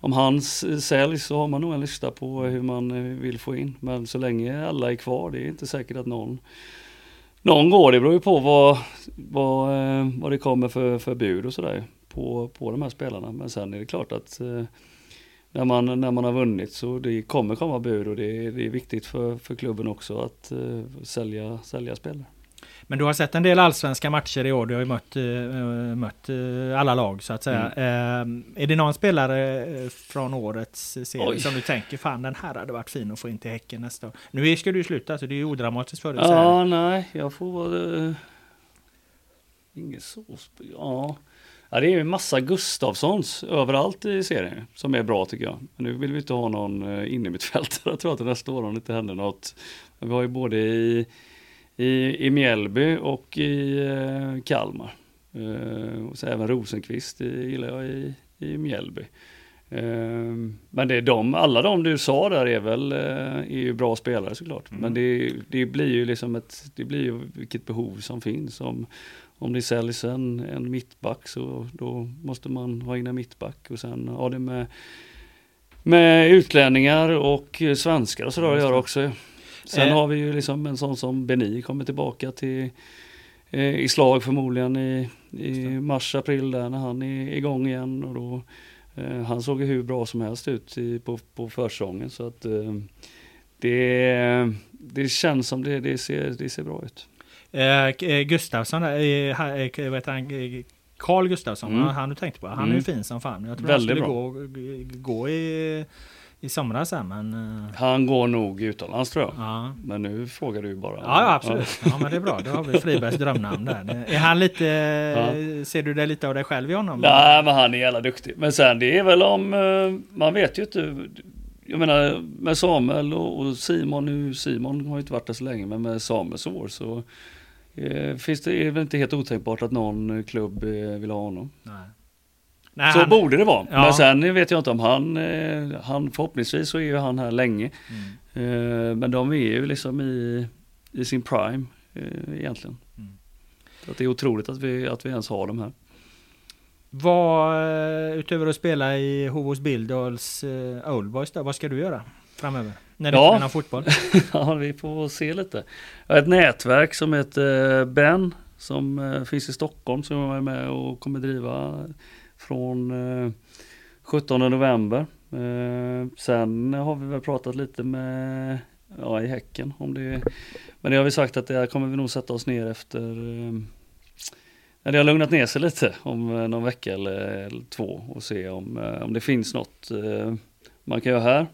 om han säljs så har man nog en lista på hur man eh, vill få in. Men så länge alla är kvar, det är inte säkert att någon... Någon går, det beror ju på vad, vad, eh, vad det kommer för, för bud och sådär på, på de här spelarna. Men sen är det klart att eh, när man, när man har vunnit så det kommer komma bud och det är, det är viktigt för, för klubben också att sälja, sälja spelare. Men du har sett en del allsvenska matcher i år. Du har ju mött, eh, mött eh, alla lag så att säga. Mm. Eh, är det någon spelare från årets serie Oj. som du tänker fan den här hade varit fin att få in till Häcken nästa år? Nu ska du ju sluta så det är ju odramatiskt för dig. Ja, nej, jag får vara... Ingen sås. Ja. ja, det är ju en massa Gustavssons överallt i serien som är bra tycker jag. Men nu vill vi inte ha någon innermittfältare tror jag till nästa år om det inte händer något. Men vi har ju både i, i, i Mjällby och i eh, Kalmar. Eh, och så även Rosenqvist i, gillar jag i, i Mjällby. Eh, men det är de, alla de du sa där är väl eh, är ju bra spelare såklart. Men det, det blir ju liksom ett, det blir ju vilket behov som finns. Om, om det säljs en, en mittback så då måste man ha in en mittback och sen ha det med, med utlänningar och svenskar och sådär att göra också. Sen Eh. har vi ju liksom en sån som Beni kommer tillbaka till eh, i slag förmodligen i, i mars, april där när han är igång igen. Och då, eh, han såg ju hur bra som helst ut i, på, på försäsongen så att eh, det, det känns som det, det, ser, det ser bra ut. Eh, K- eh, eh, eh, vad heter han? Carl Gustafsson, Mm. han, du tänkte på. Han är Mm. ju fin som fan. Jag tror Väldigt han bra. skulle gå, gå i, i somras här men... eh, Han går nog utomlands tror jag. Ja. Men nu frågar du bara. Ja, ja absolut. Ja, men det är bra. Då har vi Fribergs drömnamn där. Är han lite... Ser du det lite av dig själv i honom? Nej, men han är jävla duktig. Men sen det är väl om, eh, man vet ju inte. Jag menar med Samuel och Simon nu, Simon har ju inte varit där så länge, men med Samuels år så eh, finns det, är det väl inte helt otänkbart att någon klubb vill ha honom. Nej. Nej, så han- borde det vara. Ja. Men sen vet jag inte om han, eh, han förhoppningsvis så är ju han här länge. Mm. Eh, men de är ju liksom i, i sin prime eh, egentligen. Mm. Att det är otroligt att vi, att vi ens har dem här. Vad, utöver att spela i Hovås Bildals Old Boys då, vad ska du göra framöver? När du Ja. inte fotboll? ja, vi får se lite. Jag har ett nätverk som heter Ben som finns i Stockholm som jag är med och kommer driva från eh, 17 november. Eh, sen har vi väl pratat lite med ja, i Häcken om det. Men det har vi sagt att det här kommer vi nog sätta oss ner efter eh, när det har lugnat ner sig lite om eh, någon vecka eller, två och se om, eh, om det finns något eh, man kan göra här.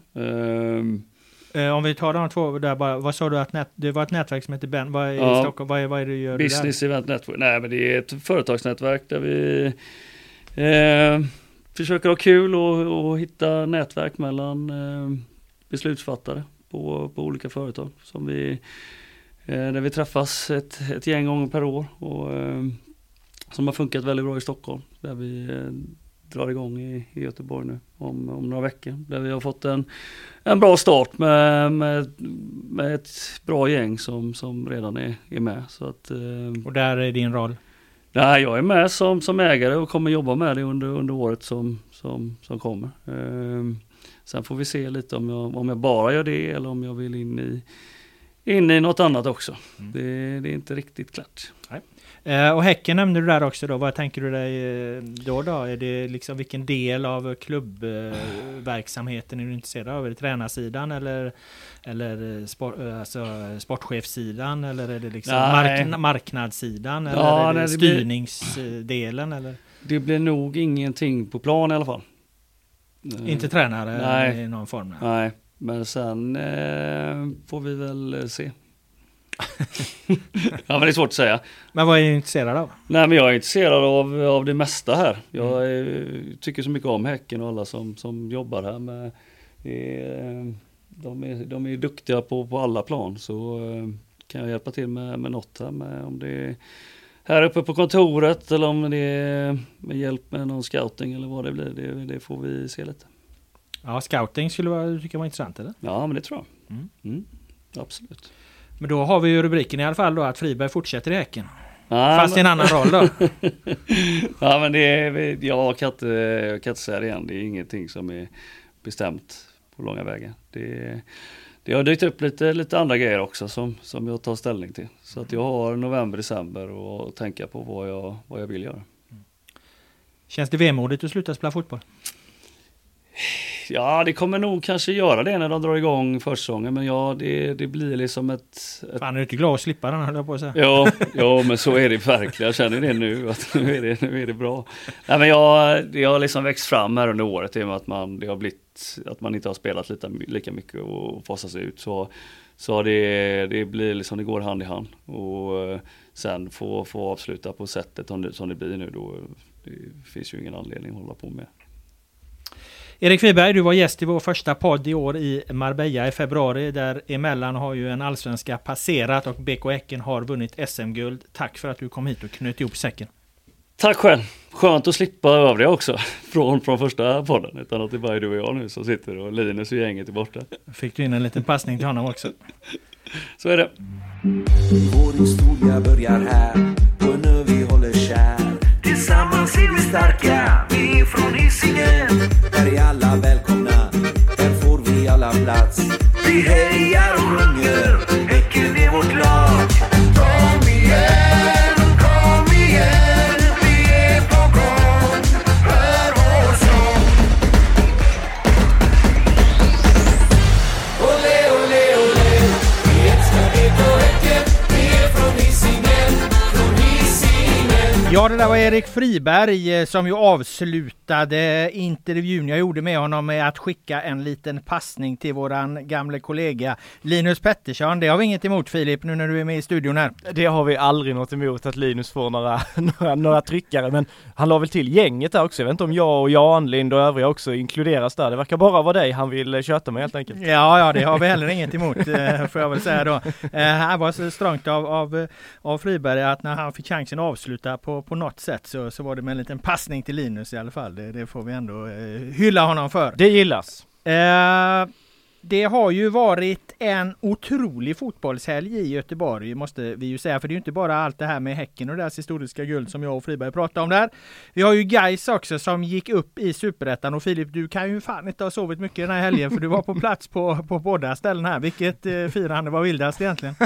Eh, om vi tar de två där bara. Vad sa du att nät, det var ett nätverk som heter Ben? Vad är i Ja. Stockholm? Vad är, vad är det du gör Business Event Network. Nej men det är ett företagsnätverk där vi eh, försöker ha kul och, och hitta nätverk mellan eh, beslutsfattare på, på olika företag som vi, eh, där vi träffas ett, ett gäng gånger per år och eh, som har funkat väldigt bra i Stockholm. Där vi eh, drar igång i, i Göteborg nu om, om några veckor. Där vi har fått en, en bra start med, med, med ett bra gäng som, som redan är, är med. Så att, eh, Och där är din roll? Nej, jag är med som, som ägare och kommer jobba med det under, under året som, som, som kommer. Eh, sen får vi se lite om jag, om jag bara gör det eller om jag vill in i, in i något annat också. Mm. Det, det är inte riktigt klart. Eh, och Häcken nämnde du där också då. Vad tänker du dig eh, då då? Är det liksom vilken del av klubbverksamheten är du intresserad av? Är det tränarsidan eller, eller eh, sport, alltså, sportchefssidan? Eller är det liksom mark marknadssidan? Eller Ja, är det nej, det blir- styrningsdelen? Eller? Det blir nog ingenting på plan i alla fall. Inte tränare Nej. i någon form? Nej. Nej, men sen eh, får vi väl se. ja men det är svårt att säga. Men vad är du intresserad av? Nej men jag är intresserad av, av det mesta här. Jag eh, tycker så mycket om Häcken och alla som, som jobbar här med är, eh, de, är, de är duktiga på, på alla plan så eh, kan jag hjälpa till med, med något här med om det är här uppe på kontoret eller om det är med hjälp med någon scouting eller vad det blir. Det, det får vi se lite. Ja, scouting skulle vara, du tycka var intressant eller? Ja men det tror jag. Mm. Mm, absolut. Men då har vi ju rubriken i alla fall då att Friberg fortsätter i Häcken. Ja, Fast i en annan roll då. ja men det är, jag kan, inte, jag kan inte säga det igen. Det är ingenting som är bestämt på långa vägar. Det, det har dykt upp lite, lite andra grejer också som, som jag tar ställning till. Så att jag har november, december och tänka på vad jag, vad jag vill göra. Känns det vemodigt att sluta spela fotboll? Ja det kommer nog kanske göra det när de drar igång försäsongen men ja det, det blir liksom ett, ett Fan är du inte glad att slippa den höll jag på att säga. Ja, ja, men så är det verkligen. Jag känner det nu, att nu är det, nu är det bra. Nej, men jag, det har liksom växt fram här under året i och med att man, det har blivit, att man inte har spelat lika, lika mycket och fasas ut. Så, så det, det blir liksom, det går hand i hand. Och eh, sen få, få avsluta på sättet som det, som det blir nu då, det finns ju ingen anledning att hålla på med. Erik Friberg, du var gäst i vår första podd i år i Marbella i februari. Där emellan har ju en allsvenska passerat och BK Häcken har vunnit SM-guld. Tack för att du kom hit och knöt ihop säcken. Tack själv! Skönt att slippa övriga också från, från första podden. Utan att det bara är du och jag nu som sitter och Linus och gänget är borta. Fick du in en liten passning till honom också. Så är det. Vår historia börjar här på en ö vi håller kär Tillsammans är vi starka, vi är från Hisingen är alla välkomna, här får vi alla plats. Vi hejar och sjunger, Häcken är vårt lag? Kom igen, kom igen, vi är på gång. Hör vår sång. Olé, olé, olé. Vi älskar BK Häcken, vi är från Hisingen Från Hisingen. Ja, där var Erik Friberg eh, som ju avslutade intervjun jag gjorde med honom med att skicka en liten passning till våran gamle kollega Linus Pettersson. Det har vi inget emot Filip, nu när du är med i studion här. Det har vi aldrig något emot att Linus får några, några, några tryckare men han la väl till gänget där också. Jag vet inte om jag och Jan Lind och övriga också inkluderas där. Det verkar bara vara dig han vill eh, köta med helt enkelt. Ja, ja, det har vi heller inget emot eh, får jag väl säga då. Här var så strångt av, av, av Friberg att när han fick chansen att avsluta på, på något sätt så, så var det med en liten passning till Linus i alla fall. Det, det får vi ändå eh, hylla honom för. Det gillas. Eh, det har ju varit en otrolig fotbollshelg i Göteborg måste vi ju säga. För det är ju inte bara allt det här med Häcken och deras historiska guld som jag och Friberg pratade om där. Vi har ju Gais också som gick upp i Superettan och Filip du kan ju fan inte ha sovit mycket den här helgen för du var på plats på, på båda ställen här. Vilket eh, firande var vildast egentligen?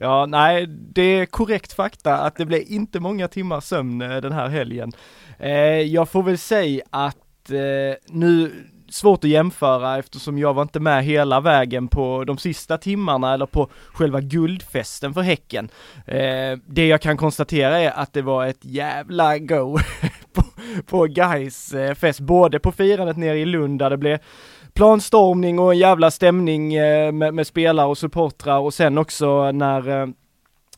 Ja, nej, det är korrekt fakta att det blev inte många timmar sömn eh, den här helgen. Eh, jag får väl säga att eh, nu, svårt att jämföra eftersom jag var inte med hela vägen på de sista timmarna eller på själva guldfesten för Häcken. Eh, det jag kan konstatera är att det var ett jävla go på, på Gais eh, fest, både på firandet nere i Lund där det blev planstormning och en jävla stämning eh, med, med spelare och supportrar och sen också när eh,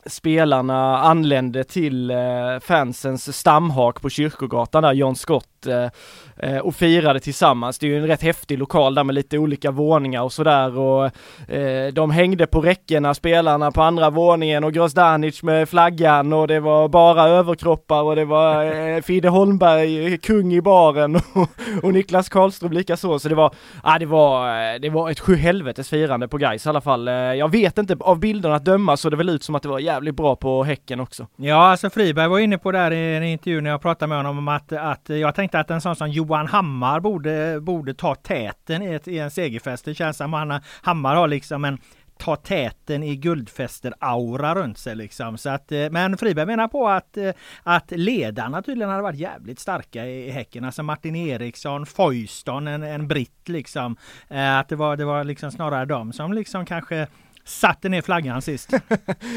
spelarna anlände till eh, fansens stamhak på Kyrkogatan där John Scott Eh, eh, och firade tillsammans. Det är ju en rätt häftig lokal där med lite olika våningar och sådär och eh, de hängde på räckena, spelarna på andra våningen och Grozdanic med flaggan och det var bara överkroppar och det var eh, Fide Holmberg, eh, kung i baren och, och Niklas Karlström likaså. Så det var, ja det var, det var ett sjuhelvetes firande på Gais i alla fall. Jag vet inte, av bilderna att döma så det väl ut som att det var jävligt bra på Häcken också. Ja, alltså Friberg var inne på det här i en intervju när jag pratade med honom om att, att jag tänkte att en sån som Johan Hammar borde, borde ta täten i, ett, i en segerfest. Det känns som att Hammar har liksom en ta täten i guldfester-aura runt sig liksom. Så att, eh, men Friberg menar på att, eh, att ledarna tydligen hade varit jävligt starka i Häcken. Alltså Martin Eriksson, Foyston, en, en britt liksom. Eh, att det var, det var liksom snarare de som liksom kanske satte ner flaggan sist.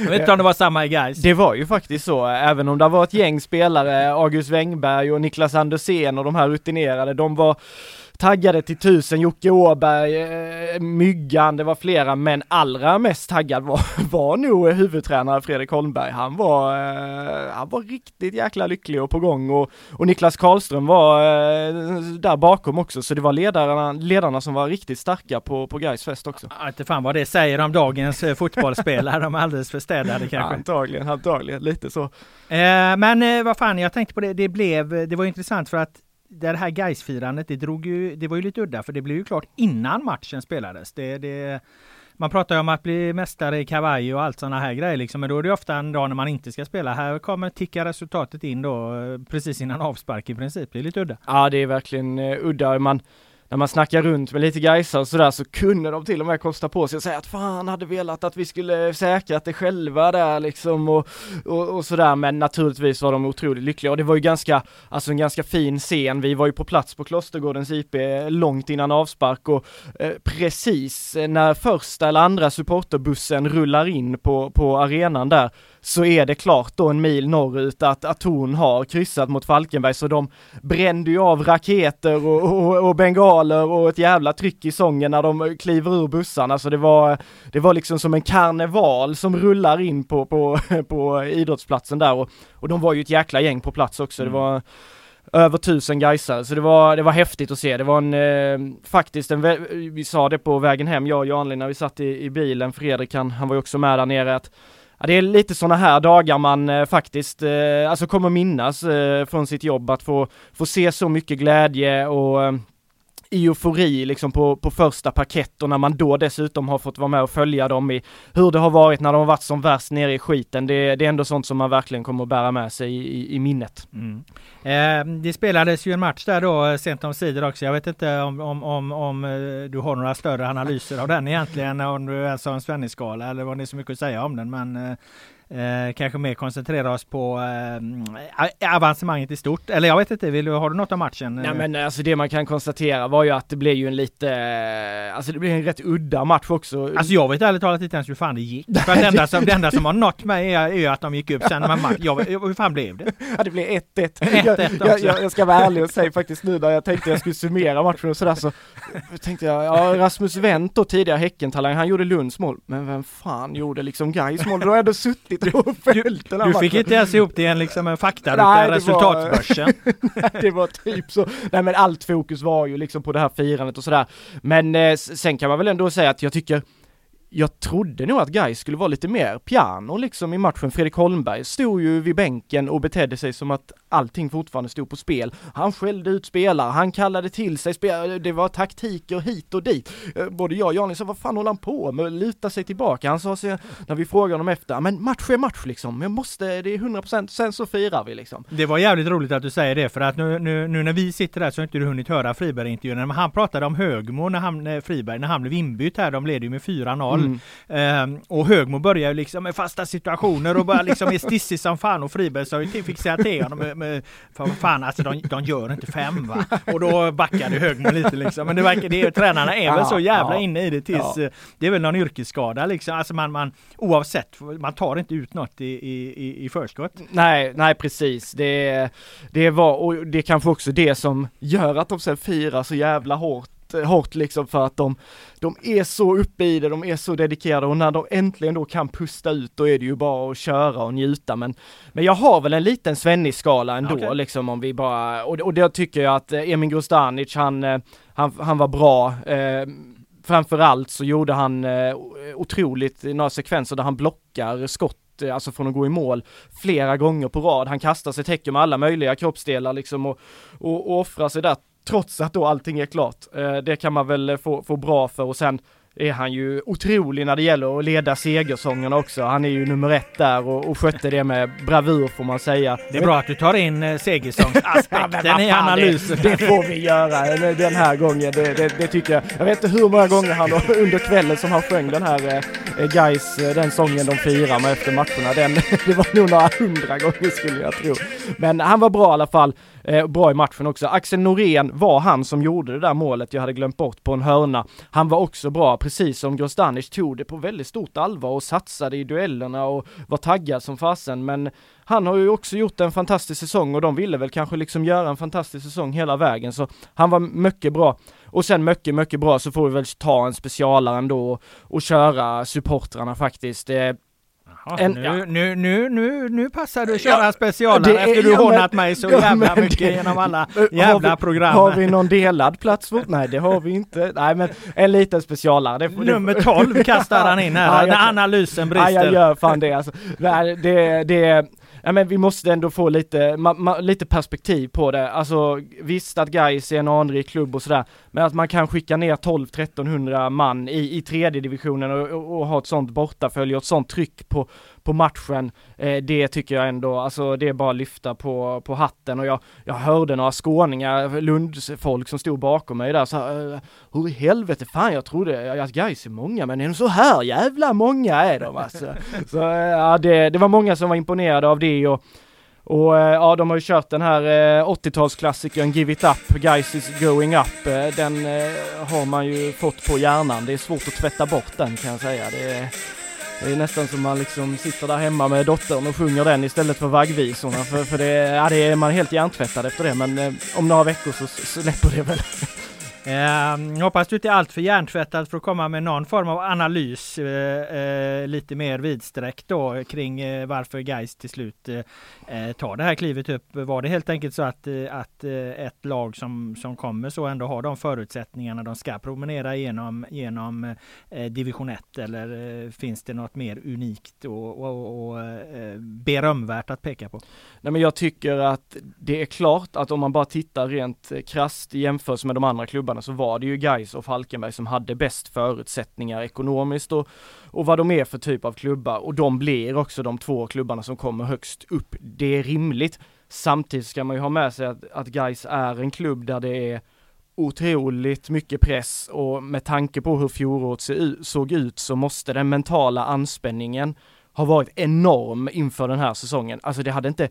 Jag vet inte om det var samma i Gais. Det var ju faktiskt så, även om det var ett gäng spelare, August Wengberg och Niklas Andersén och de här rutinerade, de var taggade till tusen, Jocke Åberg, eh, Myggan, det var flera, men allra mest taggad var, var nog huvudtränare Fredrik Holmberg. Han var, eh, han var riktigt jäkla lycklig och på gång och, och Niklas Karlström var eh, där bakom också, så det var ledarna, ledarna som var riktigt starka på, på Gais fest också. Inte fan vad det säger om dagens eh, fotbollsspelare, de är alldeles för städade kanske. Antagligen, antagligen, lite så. Eh, men eh, vad fan, jag tänkte på det, det blev, det var intressant för att det här Gais-firandet, det drog ju, det var ju lite udda för det blev ju klart innan matchen spelades. Det, det, man pratar ju om att bli mästare i kavaj och allt sådana här grejer liksom, men då är det ofta en dag när man inte ska spela. Här kommer ticka resultatet in då eh, precis innan avspark i princip. Det är lite udda. Ja, det är verkligen eh, udda. Man, när man snackar runt med lite Gaisar och sådär så kunde de till och med kosta på sig att säga att fan hade velat att vi skulle säkrat det själva där liksom och, och, och sådär men naturligtvis var de otroligt lyckliga och det var ju ganska, alltså en ganska fin scen. Vi var ju på plats på Klostergårdens IP långt innan avspark och eh, precis när första eller andra supporterbussen rullar in på, på arenan där så är det klart då en mil norrut att, att Torn har kryssat mot Falkenberg så de brände ju av raketer och, och, och bengaler och ett jävla tryck i sången när de kliver ur bussarna. Så det var, det var liksom som en karneval som rullar in på, på, på idrottsplatsen där. Och, och de var ju ett jäkla gäng på plats också. Det var över tusen gaisare, så det var, det var häftigt att se. Det var en, eh, faktiskt en, vi sa det på vägen hem, jag och Janlin när vi satt i, i bilen, Fredrik han, han var ju också med där nere, att Ja, det är lite sådana här dagar man eh, faktiskt, eh, alltså kommer minnas eh, från sitt jobb, att få, få se så mycket glädje och eh, eufori liksom på, på första parkett och när man då dessutom har fått vara med och följa dem i hur det har varit när de har varit som värst nere i skiten. Det, det är ändå sånt som man verkligen kommer att bära med sig i, i, i minnet. Mm. Eh, det spelades ju en match där då eh, sent om sidor också. Jag vet inte om, om, om, om eh, du har några större analyser av den egentligen, om du ens har en Svennis-skala eller vad det är så mycket att säga om den. Men eh, kanske mer koncentrera oss på eh, avancemanget i stort. Eller jag vet inte, vill du, har du något om matchen? Nej men alltså det man kan konstatera var ju att det blev ju en lite, alltså det blev en rätt udda match också. Alltså jag vet ärligt talat inte ens hur fan det gick. För det enda som, det enda som har nått mig är, är att de gick upp sen. Men match, jag, hur fan blev det? Ja det blev 1-1. 1-1 jag, jag, jag ska vara ärlig och säga faktiskt nu när jag tänkte jag skulle summera matchen och sådär så tänkte jag, ja Rasmus Wendt då tidigare Häckentalang, han gjorde Lunds mål. Men vem fan gjorde liksom Gais mål? Då har jag ändå suttit och här Du fick inte ens ihop det i en liksom en fakta Nej, det resultatbörsen. Det var typ så. Nej men allt fokus var ju liksom på det här firandet och sådär. Men eh, sen kan man väl ändå säga att jag tycker jag trodde nog att Guy skulle vara lite mer piano liksom i matchen. Fredrik Holmberg stod ju vid bänken och betedde sig som att allting fortfarande stod på spel. Han skällde ut spelare, han kallade till sig spelare, det var taktiker hit och dit. Eh, både jag och Janne sa, vad fan håller han på med? Luta sig tillbaka. Han sa så, när vi frågade honom efter, men match är match liksom. Jag måste, det är 100% sen så firar vi liksom. Det var jävligt roligt att du säger det för att nu, nu, nu när vi sitter där så har inte du hunnit höra Friberg-intervjun. Men han pratade om Högmo när han, när Friberg, när han blev inbytt här, de leder ju med 4-0. Mm. Ehm, och Högmo börjar ju liksom med fasta situationer och bara liksom är stissig som fan och Friberg sa ju till, fick säga till honom med, med för fan alltså de, de gör inte fem va. Och då backade Högmo lite liksom. Men det verkar, det är, tränarna är väl så jävla Ja, inne i det tills ja. eh, det är väl någon yrkesskada liksom. Alltså man, man oavsett, man tar inte ut något i, i, i, i förskott. Nej, nej precis. Det, det var, och det är kanske också det som gör att de sen firar så jävla hårt hårt, hårt liksom för att de, de är så uppe i det, de är så dedikerade och när de äntligen då kan pusta ut då är det ju bara att köra och njuta men, men jag har väl en liten Svennis-skala ändå Okej. liksom om vi bara, och, och det tycker jag att eh, Emin Grostanic han, eh, han, han var bra, eh, framförallt så gjorde han eh, otroligt några sekvenser där han blockar skott eh, Alltså från att gå i mål flera gånger på rad. Han kastar sig, täcker med alla möjliga kroppsdelar liksom och, och, och offrar sig där trots att då allting är klart. Eh, det kan man väl eh, få, få bra för och sen är han ju otrolig när det gäller att leda segersångerna också. Han är ju nummer ett där och, och skötte det med bravur får man säga. Det är bra att du tar in eh, segersångsaspekten i analysen. Det, det får vi göra den- här gången, det, det, det tycker jag. Jag vet inte hur många gånger han under kvällen som han sjöng den här eh, guys, den sången de firar med efter matcherna. Den, det var nog några hundra gånger skulle jag tro. Men han var bra i alla fall. Eh, bra i matchen också. Axel Norén var han som gjorde det där målet jag hade glömt bort på en hörna. Han var också bra, precis som Grostanic tog det på väldigt stort allvar och satsade i duellerna och var taggad som fasen. Men han har ju också gjort en fantastisk säsong och de ville väl kanske liksom göra en fantastisk säsong hela vägen så han var mycket bra. Och sen mycket, mycket bra så får vi väl ta en specialare ändå och, och köra supportrarna faktiskt. Eh, Ja, En- nu, ja. nu, nu, nu, nu passar du att köra Ja, specialare det är- efter du ja, hånat mig så jävla mycket det- genom alla Har jävla vi- program. Har vi någon delad plats? Nej det har vi inte. Nej men en liten specialare. Det, det- Nummer 12 kastar han in här, Ja, när analysen Ja, jag brister. gör fan det alltså. Nej, det, det, ja men vi måste ändå få lite, ma, ma, lite perspektiv på det. Alltså visst att Gais är en anrik klubb och sådär, men att man kan skicka ner 12-1300 man i, i tredje divisionen och, och, och ha ett sånt bortafölje och ett sånt tryck på, på matchen. Eh, det tycker jag ändå, alltså det är bara att lyfta på, på hatten och jag, jag hörde några skåningar, Lundsfolk som stod bakom mig där så här, eh, hur i helvete, fan jag trodde att Gais är många men är de så här jävla många är de alltså. Så eh, ja, det, det var många som var imponerade av det och och eh, ja, de har ju kört den här eh, 80-talsklassikern Give It Up, Guys is Going Up. Den har man ju fått på hjärnan. Det är svårt att tvätta bort den kan jag säga. Det är, det är nästan som man liksom sitter där hemma med dottern och sjunger den istället för vaggvisorna. För, för det, ja, det är man är helt hjärntvättad efter det. Men eh, om några veckor så släpper det väl. Eh, hoppas du inte är alltför hjärntvättad för att komma med någon form av analys eh, eh, lite mer vidsträckt då kring eh, varför Geist till slut eh, eh, tar det här klivet upp. Var det helt enkelt så att, eh, att eh, ett lag som, som kommer så ändå har de förutsättningarna de ska promenera genom, genom eh, division 1 eller eh, finns det något mer unikt och, och, och eh, berömvärt att peka på? Nej men jag tycker att det är klart att om man bara tittar rent eh, krasst i jämförelse med de andra klubbarna så var det ju Gais och Falkenberg som hade bäst förutsättningar ekonomiskt och, och vad de är för typ av klubbar och de blir också de två klubbarna som kommer högst upp. Det är rimligt. Samtidigt ska man ju ha med sig att, att Gais är en klubb där det är otroligt mycket press och med tanke på hur fjolåret såg ut så måste den mentala anspänningen har varit enorm inför den här säsongen. Alltså det hade inte,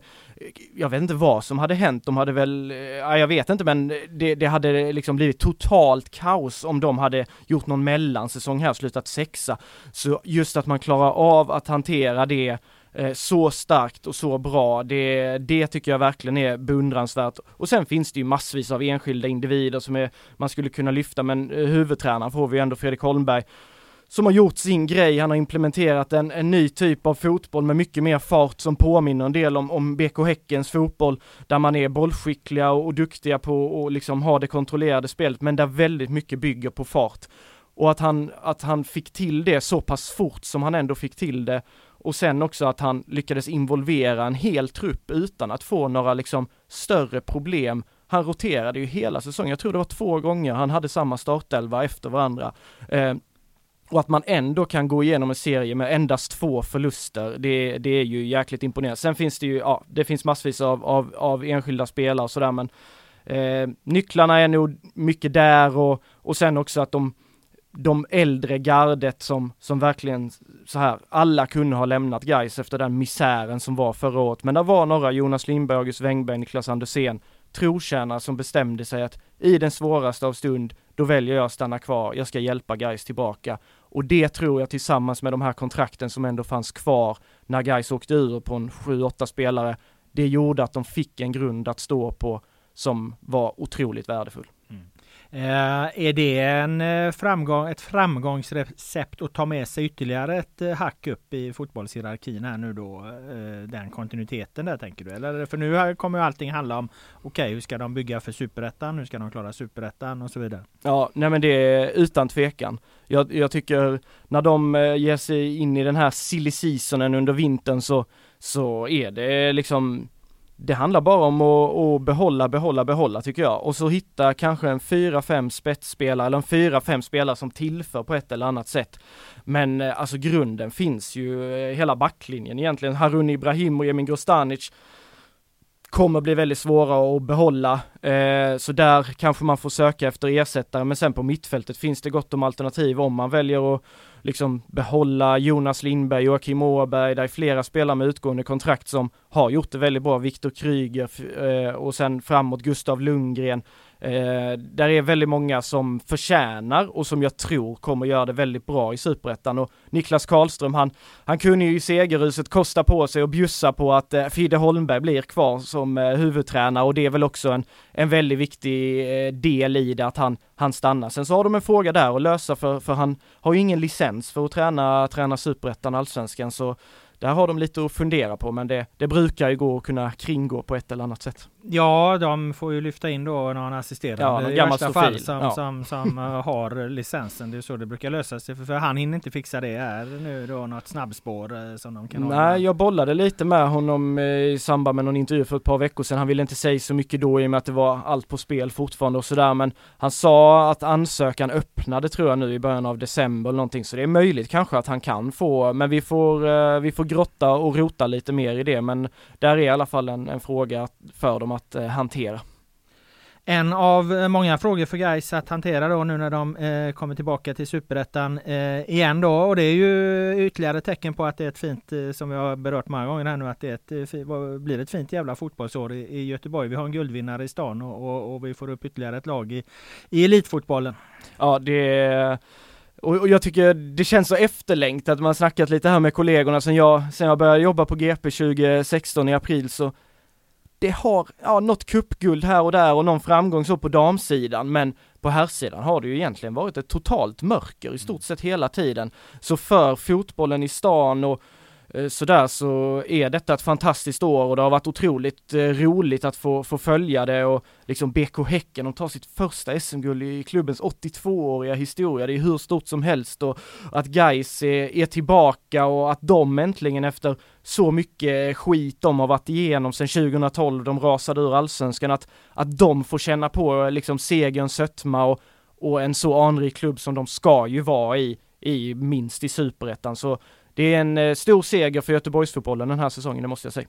jag vet inte vad som hade hänt, de hade väl, eh, ja, jag vet inte men det, det hade liksom blivit totalt kaos om de hade gjort någon mellansäsong här och slutat sexa. Så just att man klarar av att hantera det eh, så starkt och så bra, det, det tycker jag verkligen är beundransvärt. Och sen finns det ju massvis av enskilda individer som är, man skulle kunna lyfta, men eh, huvudtränaren får vi ju ändå Fredrik Holmberg som har gjort sin grej, han har implementerat en, en ny typ av fotboll med mycket mer fart som påminner en del om, om BK Häckens fotboll, där man är bollskickliga och, och duktiga på att liksom ha det kontrollerade spelet, men där väldigt mycket bygger på fart. Och att han, att han fick till det så pass fort som han ändå fick till det, och sen också att han lyckades involvera en hel trupp utan att få några liksom större problem. Han roterade ju hela säsongen, jag tror det var två gånger han hade samma startelva efter varandra. Eh, och att man ändå kan gå igenom en serie med endast två förluster, det, det är ju jäkligt imponerande. Sen finns det ju, ja, det finns massvis av, av, av enskilda spelare och sådär men eh, nycklarna är nog mycket där och, och sen också att de, de äldre gardet som, som verkligen så här, alla kunde ha lämnat guys efter den misären som var förra året. Men det var några, Jonas Lindberg, August Wengberg, Niklas Andersén, trotjänare som bestämde sig att i den svåraste av stund, då väljer jag att stanna kvar, jag ska hjälpa guys tillbaka. Och det tror jag tillsammans med de här kontrakten som ändå fanns kvar när guys åkte ur på en 7-8 spelare, det gjorde att de fick en grund att stå på som var otroligt värdefull. Eh, är det en eh, framgång, ett framgångsrecept att ta med sig ytterligare ett eh, hack upp i fotbollshierarkin här nu då? Eh, den kontinuiteten där tänker du? Eller för nu kommer ju allting handla om okej, okay, hur ska de bygga för superettan? Hur ska de klara superettan och så vidare? Ja, nej men det är utan tvekan. Jag, jag tycker när de ger sig in i den här silly seasonen under vintern så, så är det liksom det handlar bara om att, att, behålla, behålla, behålla tycker jag. Och så hitta kanske en fyra, fem spetsspelare eller en fyra, fem spelare som tillför på ett eller annat sätt. Men eh, alltså grunden finns ju, eh, hela backlinjen egentligen. Harun Ibrahim och Emin Grostanic kommer bli väldigt svåra att behålla. Eh, så där kanske man får söka efter ersättare, men sen på mittfältet finns det gott om alternativ om man väljer att liksom behålla Jonas Lindberg, Joakim Åberg, där är flera spelare med utgående kontrakt som har gjort det väldigt bra. Viktor Kryger eh, och sen framåt Gustav Lundgren. Eh, där är väldigt många som förtjänar och som jag tror kommer göra det väldigt bra i Superettan och Niklas Karlström han, han kunde ju i segerhuset kosta på sig och bjussa på att eh, Fidde Holmberg blir kvar som eh, huvudtränare och det är väl också en, en väldigt viktig eh, del i det att han, han stannar. Sen så har de en fråga där att lösa för, för han har ju ingen licens för att träna, träna Superettan, Allsvenskan så där har de lite att fundera på, men det, det brukar ju gå att kunna kringgå på ett eller annat sätt. Ja, de får ju lyfta in då någon assisterande ja, någon i värsta fall som, ja. som, som uh, har licensen. Det är så det brukar lösa sig, för, för han hinner inte fixa det. Är nu då något snabbspår uh, som de kan Nej, ha? jag bollade lite med honom uh, i samband med någon intervju för ett par veckor sedan. Han ville inte säga så mycket då i och med att det var allt på spel fortfarande och sådär, men han sa att ansökan öppnade tror jag nu i början av december eller någonting, så det är möjligt kanske att han kan få, men vi får, vi får grotta och rota lite mer i det, men där är i alla fall en, en fråga för dem att eh, hantera. En av eh, många frågor för guys att hantera då nu när de eh, kommer tillbaka till Superettan eh, igen då och det är ju ytterligare tecken på att det är ett fint, eh, som vi har berört många gånger här nu, att det ett, eh, blir ett fint jävla fotbollsår i, i, Göteborg. Vi har en guldvinnare i stan och, och, och vi får upp ytterligare ett lag i, i elitfotbollen. Ja, det och, jag tycker det känns så efterlängtat, man har snackat lite här med kollegorna sen jag, sen jag började jobba på GP 2016 i april så det har, ja, något kuppguld här och där och någon framgång så på damsidan, men på herrsidan har det ju egentligen varit ett totalt mörker i stort sett hela tiden. Så för fotbollen i stan och Eh, sådär så är detta ett fantastiskt år och det har varit otroligt eh, roligt att få, få följa det och liksom BK Häcken, de tar sitt första SM-guld i klubbens 82-åriga historia, det är hur stort som helst och att Gais är, är tillbaka och att de äntligen efter så mycket skit de har varit igenom sedan 2012, de rasade ur allsvenskan, att, att de får känna på eh, liksom segerns sötma och, och en så anrik klubb som de ska ju vara i, i minst i superettan. Så det är en eh, stor seger för Göteborgsfotbollen den här säsongen, det måste jag säga.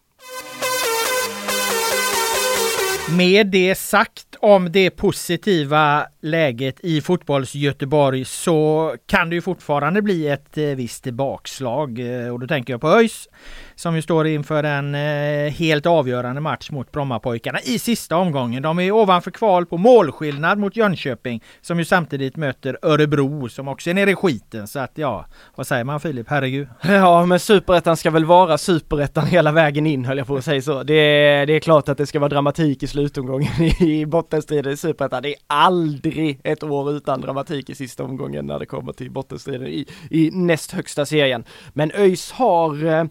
Med det sagt om det positiva läget i fotbolls-Göteborg så kan det ju fortfarande bli ett eh, visst bakslag eh, och då tänker jag på ÖIS som ju står inför en eh, helt avgörande match mot Brommapojkarna i sista omgången. De är ovanför kval på målskillnad mot Jönköping som ju samtidigt möter Örebro som också är nere i skiten. Så att ja, vad säger man Filip? Herregud. Ja, men superettan ska väl vara superettan hela vägen in höll jag på att säga så. Det är, det är klart att det ska vara dramatik i slutomgången i bottenstriden i superettan. Det är aldrig ett år utan dramatik i sista omgången när det kommer till bottenstriden i, i näst högsta serien. Men ÖIS har eh,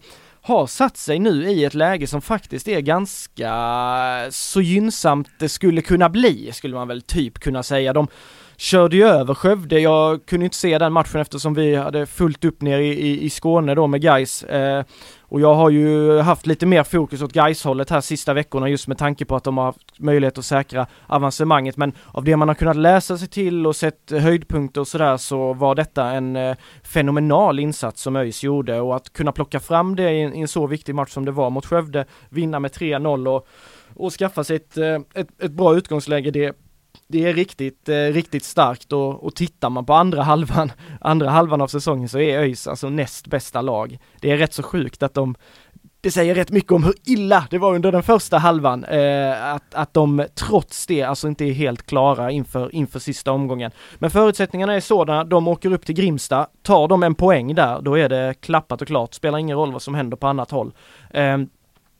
har satt sig nu i ett läge som faktiskt är ganska så gynnsamt det skulle kunna bli, skulle man väl typ kunna säga. De körde ju över Skövde, jag kunde inte se den matchen eftersom vi hade fullt upp ner i, i, i Skåne då med Gais. Eh, och jag har ju haft lite mer fokus åt Gais-hållet här sista veckorna just med tanke på att de har haft möjlighet att säkra avancemanget. Men av det man har kunnat läsa sig till och sett höjdpunkter och sådär så var detta en eh, fenomenal insats som ÖIS gjorde och att kunna plocka fram det i en, i en så viktig match som det var mot Skövde, vinna med 3-0 och och skaffa sig ett, eh, ett, ett bra utgångsläge, det det är riktigt, eh, riktigt starkt och, och tittar man på andra halvan, andra halvan av säsongen så är ÖIS alltså näst bästa lag. Det är rätt så sjukt att de det säger rätt mycket om hur illa det var under den första halvan, eh, att, att de trots det alltså inte är helt klara inför, inför sista omgången. Men förutsättningarna är sådana, de åker upp till Grimsta, tar de en poäng där, då är det klappat och klart, spelar ingen roll vad som händer på annat håll. Eh,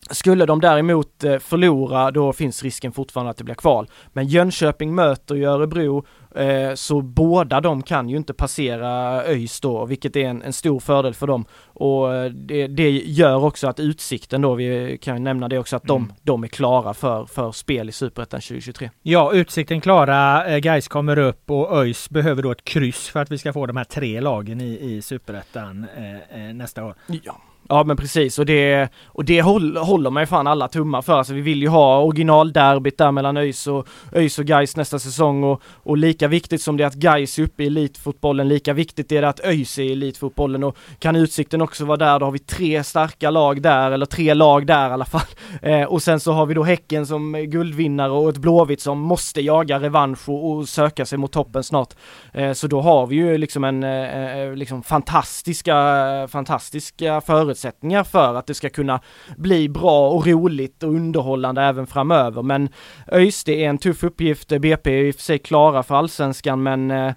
skulle de däremot eh, förlora då finns risken fortfarande att det blir kval. Men Jönköping möter ju Örebro eh, så båda de kan ju inte passera ÖIS då, vilket är en, en stor fördel för dem. Och eh, det, det, gör också att Utsikten då, vi kan nämna det också, att de, mm. de är klara för, för spel i Superettan 2023. Ja, Utsikten klara, Guys kommer upp och ÖIS behöver då ett kryss för att vi ska få de här tre lagen i, i Superettan eh, nästa år. Ja. Ja men precis och det, och det håller, håller man ju fan alla tummar för. Alltså vi vill ju ha originalderbyt där mellan ÖIS och, ÖIS och Gais nästa säsong och, och lika viktigt som det är att Gais är uppe i elitfotbollen, lika viktigt är det att ÖIS är i elitfotbollen och kan Utsikten också vara där, då har vi tre starka lag där, eller tre lag där i alla fall. Eh, och sen så har vi då Häcken som guldvinnare och ett Blåvitt som måste jaga revansch och, och söka sig mot toppen snart. Eh, så då har vi ju liksom en, eh, eh liksom fantastiska, fantastiska förutsättningar förutsättningar för att det ska kunna bli bra och roligt och underhållande även framöver. Men ÖIS, det är en tuff uppgift. BP är i och för sig klara för allsvenskan men eh,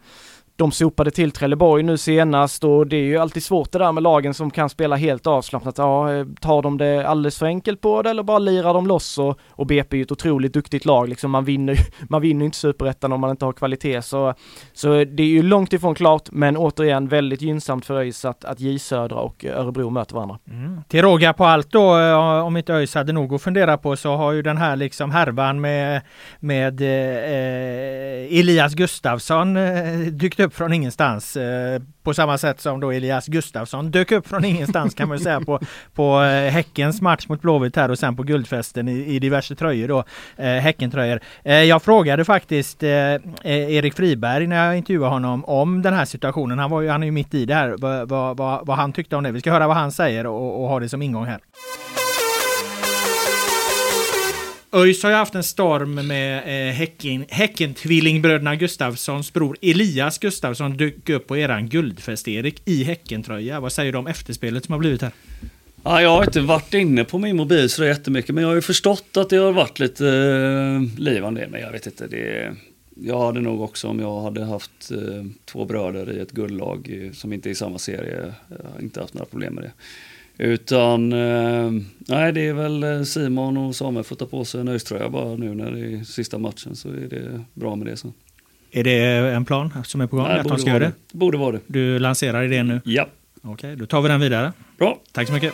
de sopade till Trelleborg nu senast och det är ju alltid svårt det där med lagen som kan spela helt avslappnat. Ja, eh, tar de det alldeles för enkelt på det eller bara lirar de loss och, och BP är ju ett otroligt duktigt lag liksom. Man vinner man vinner inte superettan om man inte har kvalitet så, så det är ju långt ifrån klart men återigen väldigt gynnsamt för ÖIS att, att J Södra och Örebro möter varandra. Mm. Till råga på allt då, eh, om inte ÖIS hade nog att fundera på så har ju den här liksom härvan med, med eh, eh Elias Gustafsson eh, dykt upp från ingenstans. Eh, på samma sätt som då Elias Gustafsson dök upp från ingenstans kan man säga på, på eh, Häckens match mot Blåvitt här och sen på guldfesten i, i diverse tröjor då. Eh, Häckentröjor. Eh, jag frågade faktiskt eh, e- Erik Friberg när jag intervjuade honom om den här situationen. Han var ju, han är ju mitt i det här. Vad, vad, vad, vad han tyckte om det. Vi ska höra vad han säger och, och ha det som ingång här. ÖIS har ju haft en storm med eh, häcken, Häckentvillingbröderna Gustavssons bror Elias Gustavsson dök upp på eran guldfest Erik i Häckentröja. Vad säger du om efterspelet som har blivit här? Ja, jag har inte varit inne på min mobil så jättemycket men jag har ju förstått att det har varit lite eh, liv om det men jag vet inte. Det, jag hade nog också om jag hade haft eh, två bröder i ett guldlag som inte är i samma serie, jag har inte haft några problem med det. Utan, eh, nej det är väl eh, Simon och Samuel får ta på sig en öströja bara nu när det är sista matchen så är det bra med det sen. Är det en plan som är på gång? Nej, att de ska göra det? Borde vara det. Du lanserar idén nu? Ja. Okej, okay, då tar vi den vidare. Bra. Tack så mycket.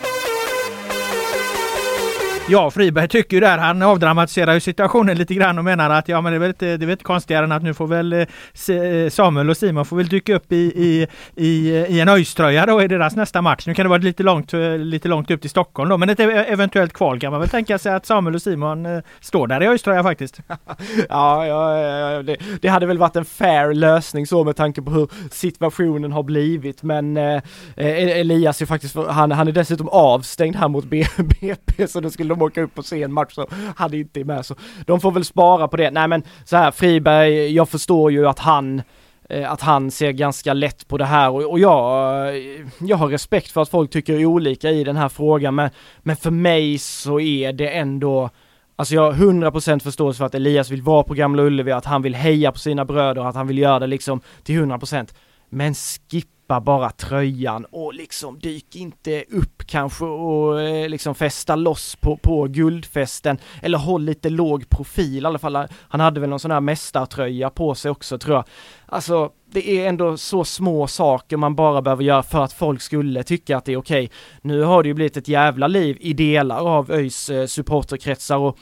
Ja, Friberg tycker ju där, han avdramatiserar ju situationen lite grann och menar att ja men det är väl inte, det är väl inte konstigare än att nu får väl eh, eh, Samuel och Simon får väl dyka upp i, i, i, i en öjströja då i deras nästa match. Nu kan det vara lite långt, eh, lite långt upp till Stockholm då, men ett e-, eventuellt kval kan man väl tänka sig att Samuel och Simon står där i öjströja faktiskt. ja, ja, det, det, hade väl varit en fair lösning så med tanke på hur situationen har blivit, men eh, e-, Elias är faktiskt, han, han är dessutom avstängd här mot BP så då skulle de åka upp och se en match så han inte är med så de får väl spara på det. Nej men så här Friberg, jag förstår ju att han eh, att han ser ganska lätt på det här och jag, eh, jag har respekt för att folk tycker olika i den här frågan men, men för mig så är det ändå Alltså jag har 100% förståelse för att Elias vill vara på Gamla Ullevi, att han vill heja på sina bröder, att han vill göra det liksom till 100% Men skippa släppa bara tröjan och liksom dyk inte upp kanske och eh, liksom fästa loss på, på guldfesten eller håll lite låg profil i alla fall. Han hade väl någon sån här mästartröja på sig också tror jag. Alltså det är ändå så små saker man bara behöver göra för att folk skulle tycka att det är okej. Okay. Nu har det ju blivit ett jävla liv i delar av ÖIS eh, supporterkretsar och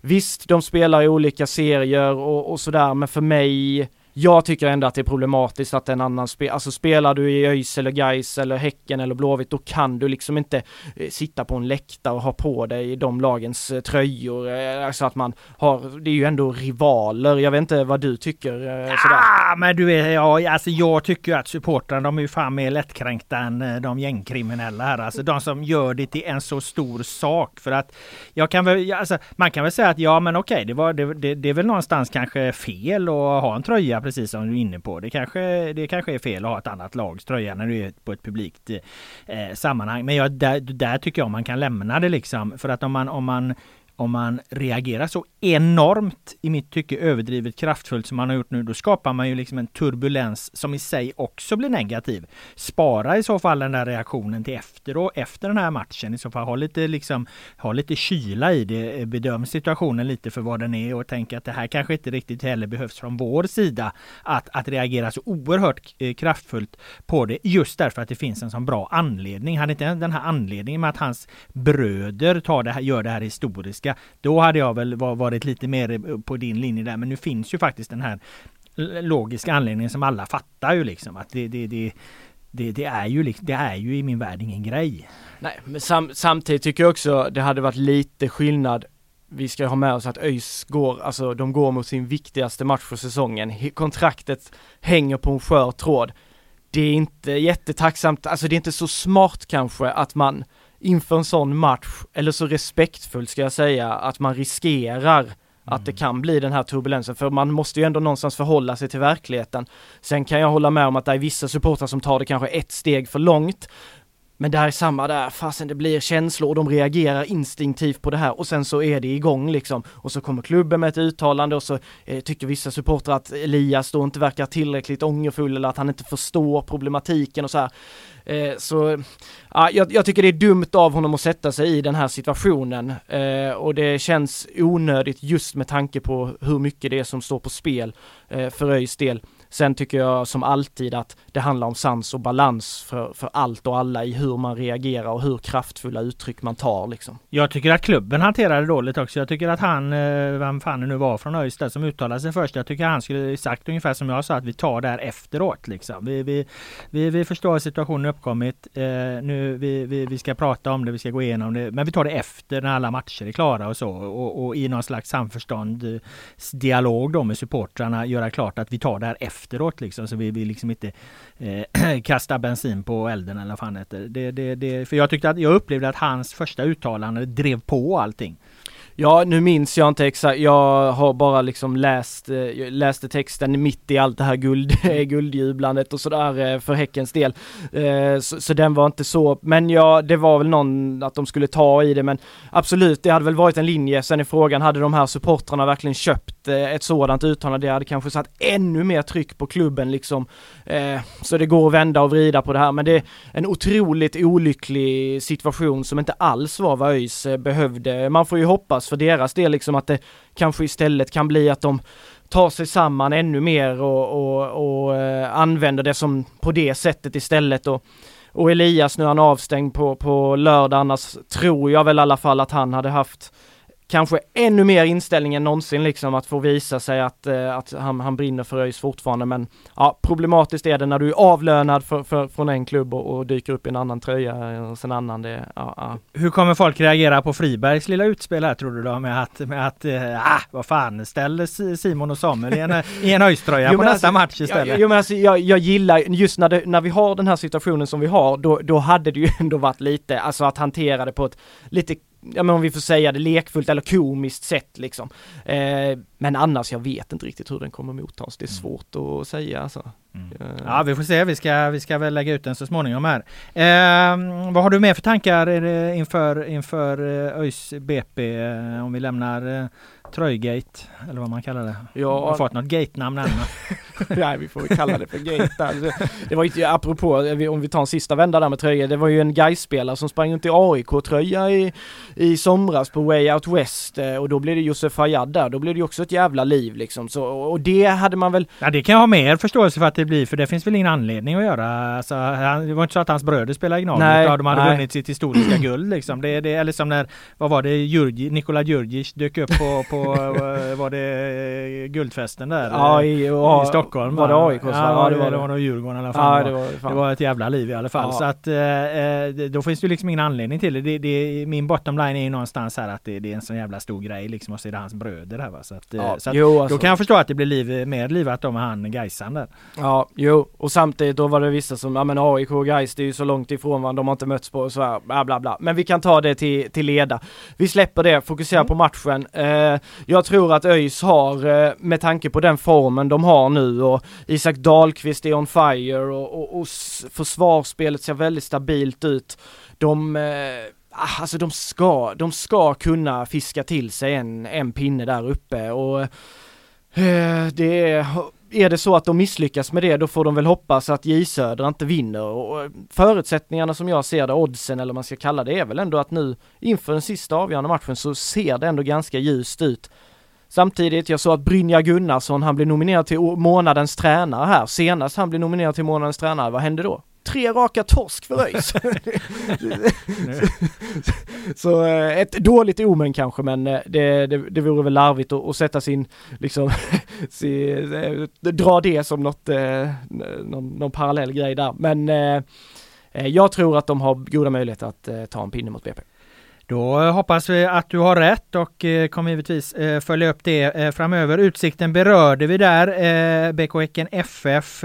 visst, de spelar i olika serier och, och sådär, men för mig jag tycker ändå att det är problematiskt att en annan spel, alltså spelar du i ÖIS eller Gais eller Häcken eller Blåvitt, då kan du liksom inte eh, sitta på en läktare och ha på dig de lagens eh, tröjor, eh, alltså att man har, det är ju ändå rivaler, jag vet inte vad du tycker eh, sådär. Ah, men du vet, ja, alltså jag tycker att supportrarna, de är ju fan mer lättkränkta än eh, de gängkriminella här, alltså de som gör det till en så stor sak. För att jag kan väl, alltså man kan väl säga att ja men okej, det var, det, det, det är väl någonstans kanske fel att ha en tröja precis som du är inne på. Det kanske, det kanske är fel att ha ett annat lags tröja när du är på ett publikt eh, sammanhang. Men jag, där, där tycker jag man kan lämna det liksom. För att om man, om man om man reagerar så enormt, i mitt tycke överdrivet kraftfullt som man har gjort nu, då skapar man ju liksom en turbulens som i sig också blir negativ. Spara i så fall den där reaktionen till efter och efter den här matchen. I så fall ha lite, liksom, ha lite kyla i det, bedöm situationen lite för vad den är och tänk att det här kanske inte riktigt heller behövs från vår sida att, att reagera så oerhört eh, kraftfullt på det just därför att det finns en sån bra anledning. Hade inte den här anledningen med att hans bröder tar det här, gör det här historiska, då hade jag väl varit lite mer på din linje där. Men nu finns ju faktiskt den här logiska anledningen som alla fattar ju liksom att det, det, det det, det, är ju, det är ju i min värld ingen grej. Nej, men sam, samtidigt tycker jag också det hade varit lite skillnad vi ska ha med oss att ÖIS går, alltså de går mot sin viktigaste match för säsongen. Kontraktet hänger på en skör tråd. Det är inte jättetacksamt, alltså det är inte så smart kanske att man inför en sån match, eller så respektfullt ska jag säga, att man riskerar att det kan bli den här turbulensen, för man måste ju ändå någonstans förhålla sig till verkligheten. Sen kan jag hålla med om att det är vissa supportrar som tar det kanske ett steg för långt, men det är samma där, fasen det blir känslor och de reagerar instinktivt på det här och sen så är det igång liksom. Och så kommer klubben med ett uttalande och så eh, tycker vissa supportrar att Elias då inte verkar tillräckligt ångerfull eller att han inte förstår problematiken och så här. Eh, så ja, jag, jag, tycker det är dumt av honom att sätta sig i den här situationen eh, och det känns onödigt just med tanke på hur mycket det är som står på spel eh, för ÖIS del. Sen tycker jag som alltid att det handlar om sans och balans för, för allt och alla i hur man reagerar och hur kraftfulla uttryck man tar liksom. Jag tycker att klubben hanterade det dåligt också. Jag tycker att han, eh, vem fan det nu var från ÖIS som uttalade sig först. Jag tycker han skulle sagt ungefär som jag sa att vi tar det här efteråt liksom. Vi, vi, vi, vi förstår att situationen uppkommit. Eh, nu vi, vi, vi ska prata om det, vi ska gå igenom det. Men vi tar det efter när alla matcher är klara och så. Och, och i någon slags samförstånd dialog då med supportrarna göra klart att vi tar det här efter efteråt liksom så vi vill liksom inte eh, kasta bensin på elden eller vad fan heter. Det, det, det, för jag tyckte att jag upplevde att hans första uttalande drev på allting. Ja, nu minns jag inte exakt. Jag har bara liksom läst, eh, läste texten mitt i allt det här guld, guldjublandet och sådär eh, för Häckens del. Eh, så, så, den var inte så, men ja, det var väl någon att de skulle ta i det, men absolut, det hade väl varit en linje. Sen är frågan, hade de här supportrarna verkligen köpt ett sådant uttalande? Det hade kanske satt ännu mer tryck på klubben liksom. Så det går att vända och vrida på det här, men det är en otroligt olycklig situation som inte alls var vad ÖIS behövde. Man får ju hoppas för deras del liksom att det kanske istället kan bli att de tar sig samman ännu mer och, och, och eh, använder det som på det sättet istället. Och, och Elias nu är han avstängd på, på lördag annars tror jag väl i alla fall att han hade haft kanske ännu mer inställning än någonsin liksom att få visa sig att, eh, att han, han brinner för ÖIS fortfarande men ja, problematiskt är det när du är avlönad för, för, från en klubb och, och, dyker upp i en annan tröja hos en annan. Det, ja, ja. Hur kommer folk reagera på Fribergs lilla utspel här tror du då med att, med att äh, vad fan, ställ Simon och Samuel i en, i en ÖIS-tröja på nästa alltså, match istället? Jo men alltså jag, jag gillar, just när, det, när vi har den här situationen som vi har, då, då hade det ju ändå varit lite, alltså att hantera det på ett lite ja men om vi får säga det lekfullt eller komiskt sätt liksom. Eh, men annars, jag vet inte riktigt hur den kommer mottas. Det är mm. svårt att säga alltså. Mm. Eh. Ja vi får se, vi ska, vi ska väl lägga ut den så småningom här. Eh, vad har du mer för tankar inför, inför eh, ÖIS BP? Eh, om vi lämnar Tröjgate, eller vad man kallar det. Ja. Har fått något gate-namn än. Nej, vi får väl kalla det för gate där. Det var ju apropå, om vi tar en sista vända där med tröjor, det var ju en Gais-spelare som sprang runt i AIK-tröja i, i somras på Way Out West eh, och då blev det Josef Fayad där, då blev det ju också ett jävla liv liksom. Så, och det hade man väl... Ja, det kan jag ha mer förståelse för att det blir, för det finns väl ingen anledning att göra. Alltså, det var inte så att hans bröder spelade i Gnaget, de hade nej. vunnit sitt historiska guld liksom. Det, det, eller som när, vad var det, Jurgi, Nikola Djurdjic dök upp på, på var det Guldfesten där? Ja, i, i Stockholm. Var det AIK? Ja, ja, det var det. var nog Djurgården i alla fall. Ja, det, var, det var ett jävla liv i alla fall. Ja. Så att eh, då finns det liksom ingen anledning till det. det, det min bottom line är ju någonstans här att det, är en sån jävla stor grej liksom och så är det hans bröder här va. Så att, ja. så att jo, alltså. då kan jag förstå att det blir liv, mer livat med han Gaisan där. Ja, jo, och samtidigt då var det vissa som, ja men AIK och Gais det är ju så långt ifrån varandra, de har inte mötts på så här, bla bla bla. Men vi kan ta det till, till leda. Vi släpper det, fokuserar mm. på matchen. Eh, jag tror att ÖIS har, eh, med tanke på den formen de har nu och Isak Dahlqvist är on fire och, och, och försvarsspelet ser väldigt stabilt ut. De, eh, ah, alltså de ska, de ska kunna fiska till sig en, en pinne där uppe och eh, det är, är det så att de misslyckas med det då får de väl hoppas att J Söder inte vinner och förutsättningarna som jag ser det, oddsen eller vad man ska kalla det, är väl ändå att nu inför den sista avgörande matchen så ser det ändå ganska ljust ut. Samtidigt, jag såg att Brynja Gunnarsson, han blev nominerad till månadens tränare här. Senast han blev nominerad till månadens tränare, vad hände då? Tre raka torsk för ÖIS. så eh, ett dåligt omen kanske, men eh, det, det, det vore väl larvigt att, att sätta sin, liksom, sin, eh, dra det som något, någon, någon parallell grej där. Men jag tror att de har goda möjligheter att ta en pinne mot BP. Då hoppas vi att du har rätt och eh, kommer givetvis eh, följa upp det eh, framöver. Utsikten berörde vi där. BK Häcken FF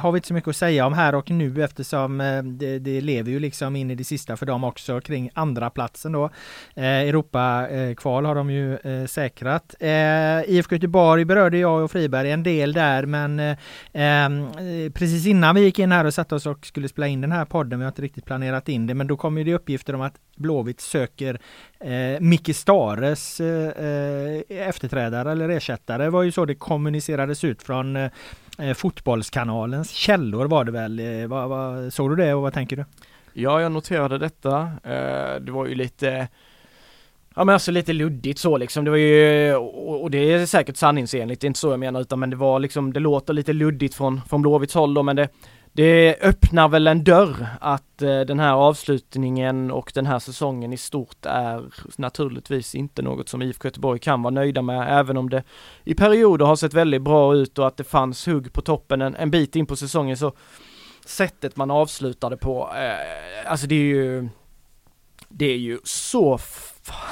har vi inte så mycket att säga om här och nu eftersom det, det lever ju liksom in i det sista för dem också kring andra platsen då. Europa-kval har de ju säkrat. IFK Göteborg berörde jag och Friberg en del där men precis innan vi gick in här och satte oss och skulle spela in den här podden, vi har inte riktigt planerat in det, men då kom ju det uppgifter om att Blåvitt söker eh, Micke Stares eh, eh, efterträdare eller ersättare. Det var ju så det kommunicerades ut från eh, eh Fotbollskanalens källor var det väl. Eh, vad, vad, såg du det och vad tänker du? Ja, jag noterade detta. Eh, det var ju lite Ja men alltså lite luddigt så liksom, det var ju, och det är säkert sanningsenligt, det är inte så jag menar utan men det var liksom, det låter lite luddigt från, från Blåvitts håll då men det, det öppnar väl en dörr att eh, den här avslutningen och den här säsongen i stort är naturligtvis inte något som IFK Göteborg kan vara nöjda med, även om det i perioder har sett väldigt bra ut och att det fanns hugg på toppen en, en bit in på säsongen. Så sättet man avslutade på, eh, alltså det är ju det är ju så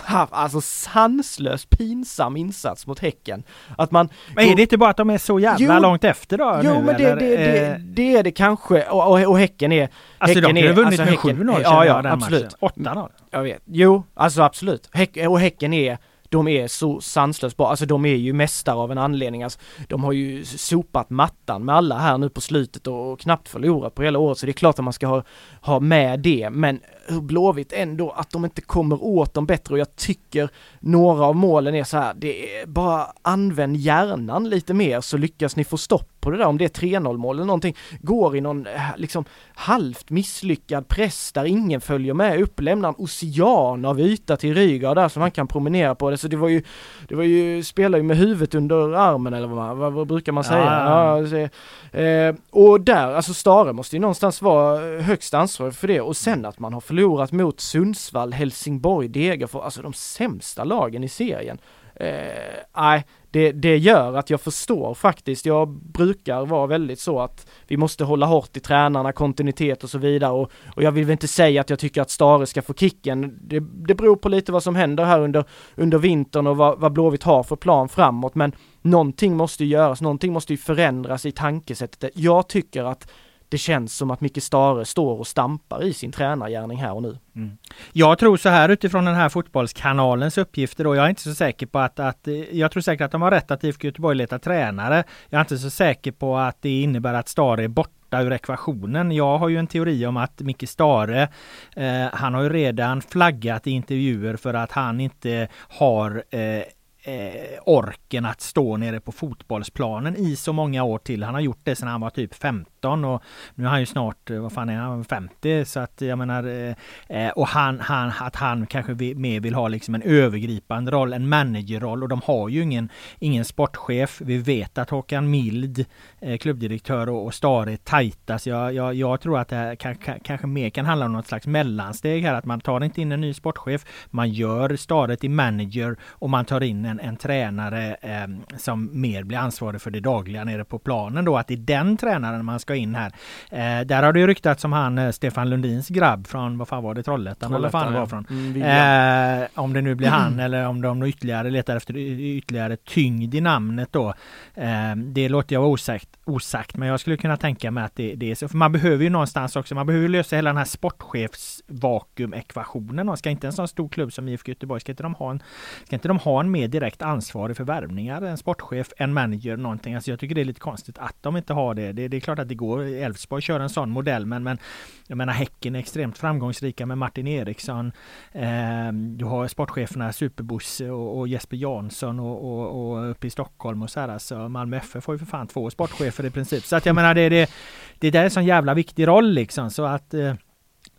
alltså sanslöst pinsam insats mot Häcken. Att man... Men är det inte bara att de är så jävla jo, långt efter då? Jo nu, men det, det, det, eh, det, är det kanske och, och, och Häcken är... Alltså häcken de har vunnit alltså, med 7-0 Ja, ja, absolut. 8-0. Jag vet. Jo, alltså absolut. Häck, och Häcken är de är så sanslöst bra, alltså de är ju mästare av en anledning. Alltså, de har ju sopat mattan med alla här nu på slutet och, knappt förlorat på hela året, så det är klart att man ska ha, ha med det, men hur Blåvitt ändå, att de inte kommer åt dem bättre. Och jag tycker några av målen är så här, det är bara använd hjärnan lite mer så lyckas ni få stopp på det där, om det är 3-0 mål eller någonting, går i någon eh, liksom halvt misslyckad press där ingen följer med upp, lämnar en ocean av yta till Rygaard där som han kan promenera på det, så det var ju, det var ju, spelar ju med huvudet under armen eller vad, vad, vad brukar man säga? Ja, ja. ja eh, och där, alltså Stare måste ju någonstans vara högst ansvarig för det och sen att man har förlorat mot Sundsvall, Helsingborg, Degerfors, alltså de sämsta lagen i serien. Eh, nej, det, det gör att jag förstår faktiskt. Jag brukar vara väldigt så att vi måste hålla hårt i tränarna, kontinuitet och så vidare och, och jag vill väl inte säga att jag tycker att Stare ska få kicken. Det, det beror på lite vad som händer här under, under vintern och vad, vad Blåvitt har för plan framåt men någonting måste ju göras, någonting måste ju förändras i tankesättet. Jag tycker att det känns som att Micke Stare står och stampar i sin tränargärning här och nu. Mm. Jag tror så här utifrån den här fotbollskanalens uppgifter då. Jag är inte så säker på att, att eh, jag tror säkert att de har rätt att IFK Göteborg letar tränare. Jag är inte så säker på att det innebär att Stare är borta ur ekvationen. Jag har ju en teori om att Micke Stare, eh, han har ju redan flaggat i intervjuer för att han inte har eh, eh, orken att stå nere på fotbollsplanen i så många år till. Han har gjort det sedan han var typ 15 och nu är han ju snart, eh, vad fan är han, 50 så att jag menar eh, eh, och han, han, att han kanske mer vill ha liksom en övergripande roll, en managerroll. Och de har ju ingen, ingen sportchef. Vi vet att Håkan Mild, eh, klubbdirektör och, och Stare är tajta. Så jag, jag, jag, tror att det här kan, kan, kanske mer kan handla om något slags mellansteg här, att man tar inte in en ny sportchef, man gör Stare till manager och man tar in en, en tränare eh, som mer blir ansvarig för det dagliga nere på planen då, att det är den tränaren man ska in här. Eh, där har det ju ryktats som han eh, Stefan Lundins grabb från, vad fan var det, Trollhättan eller vad fan det var från. Mm, eh, om det nu blir han mm. eller om de ytterligare letar efter ytterligare tyngd i namnet då. Eh, det låter jag vara osagt osagt, men jag skulle kunna tänka mig att det, det är så. För man behöver ju någonstans också, man behöver lösa hela den här sportchefsvakuumekvationen. Ska inte en sån stor klubb som IFK Göteborg, ska inte de ha en, ska inte de ha en mer direkt ansvarig för värvningar? En sportchef, en manager, någonting. Alltså jag tycker det är lite konstigt att de inte har det. Det, det är klart att det går. Elfsborg kör en sån modell, men, men jag menar Häcken är extremt framgångsrika med Martin Eriksson. Eh, du har sportcheferna Superbosse och, och Jesper Jansson och, och, och uppe i Stockholm och så här. Alltså Malmö FF får ju för fan två sportchefer i princip. Så att jag menar det, det, det där är en sån jävla viktig roll liksom så att eh,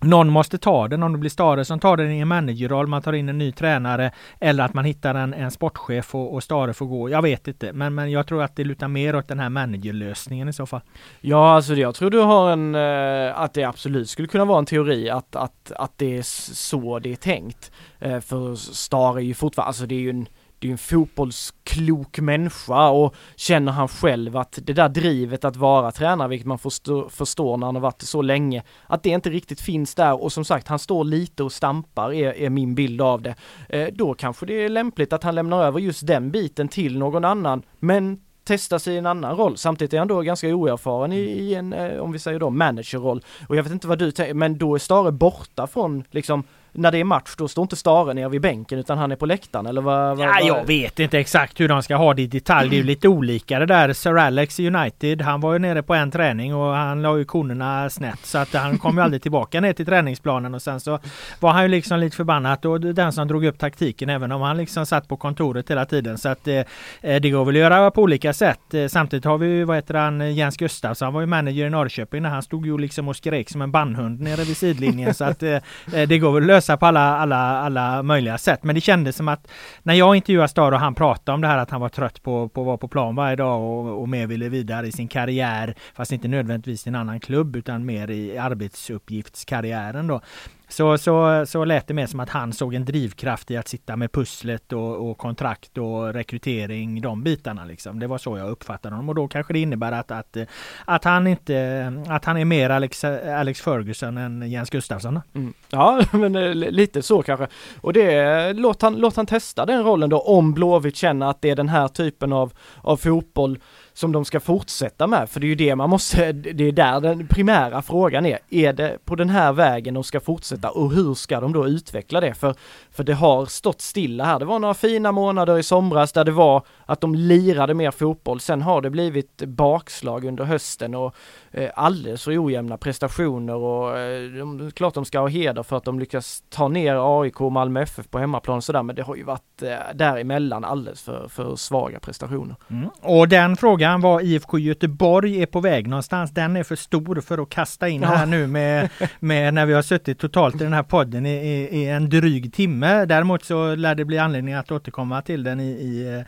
någon måste ta den, om det blir Stare som tar den i en managerroll, man tar in en ny tränare eller att man hittar en, en sportchef och, och Stare får gå. Jag vet inte, men, men jag tror att det lutar mer åt den här managerlösningen i så fall. Ja, alltså jag tror du har en, eh, att det absolut skulle kunna vara en teori att, att, att det är så det är tänkt. Eh, för Stare är ju fortfarande, alltså det är ju en det är ju en fotbollsklok människa och känner han själv att det där drivet att vara tränare, vilket man förstår, förstår när han har varit det så länge, att det inte riktigt finns där och som sagt, han står lite och stampar är, är min bild av det. Eh, då kanske det är lämpligt att han lämnar över just den biten till någon annan, men testa sig i en annan roll. Samtidigt är han då ganska oerfaren i, i en, eh, om vi säger då, managerroll. Och jag vet inte vad du tänker, men då är Stare borta från liksom när det är match, då står inte Stare nere vid bänken utan han är på läktaren eller vad? vad ja, jag vet inte exakt hur de ska ha det i detalj. Det är ju lite olika det där. Sir Alex i United, han var ju nere på en träning och han la ju konerna snett så att han kom ju aldrig tillbaka ner till träningsplanen och sen så var han ju liksom lite förbannad och den som drog upp taktiken även om han liksom satt på kontoret hela tiden så att eh, det går väl att göra på olika sätt. Eh, samtidigt har vi ju, vad heter han, Jens Gustafsson, han var ju manager i Norrköping när han stod ju liksom och skrek som en bannhund nere vid sidlinjen så att eh, eh det går väl att lösa på alla, alla, alla möjliga sätt. Men det kändes som att när jag intervjuade Star och han pratade om det här att han var trött på, på att vara på plan varje dag och, och mer ville vidare i sin karriär. Fast inte nödvändigtvis i en annan klubb utan mer i arbetsuppgiftskarriären då så, så, så lät det mer som att han såg en drivkraft i att sitta med pusslet och, och kontrakt och rekrytering, de bitarna liksom. Det var så jag uppfattade honom och då kanske det innebär att, att, att han inte, att han är mer Alex, Alex Ferguson än Jens Gustafsson. Mm. Ja, men eh, lite så kanske. Och det, låt han, låt han testa den rollen då om Blåvitt känner att det är den här typen av, av fotboll som de ska fortsätta med, för det är ju det man måste, det är där den primära frågan är. Är det på den här vägen de ska fortsätta och hur ska de då utveckla det? För, för det har stått stilla här. Det var några fina månader i somras där det var att de lirade mer fotboll. Sen har det blivit bakslag under hösten och alldeles för ojämna prestationer och eh, de, klart de ska ha heder för att de lyckas ta ner AIK och Malmö FF på hemmaplan och sådär, men det har ju varit eh, däremellan alldeles för, för svaga prestationer. Mm. Och den frågan var IFK Göteborg är på väg någonstans, den är för stor för att kasta in ja. här nu med, med när vi har suttit totalt i den här podden i, i, i en dryg timme. Däremot så lär det bli anledning att återkomma till den i, i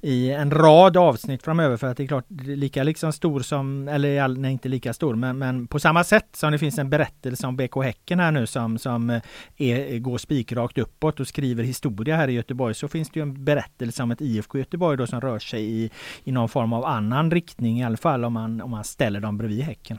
i en rad avsnitt framöver för att det är klart lika liksom stor som, eller nej, inte lika stor, men, men på samma sätt som det finns en berättelse om BK Häcken här nu som, som eh, är, går spikrakt uppåt och skriver historia här i Göteborg så finns det ju en berättelse om ett IFK Göteborg då som rör sig i, i någon form av annan riktning i alla fall om man, om man ställer dem bredvid Häcken.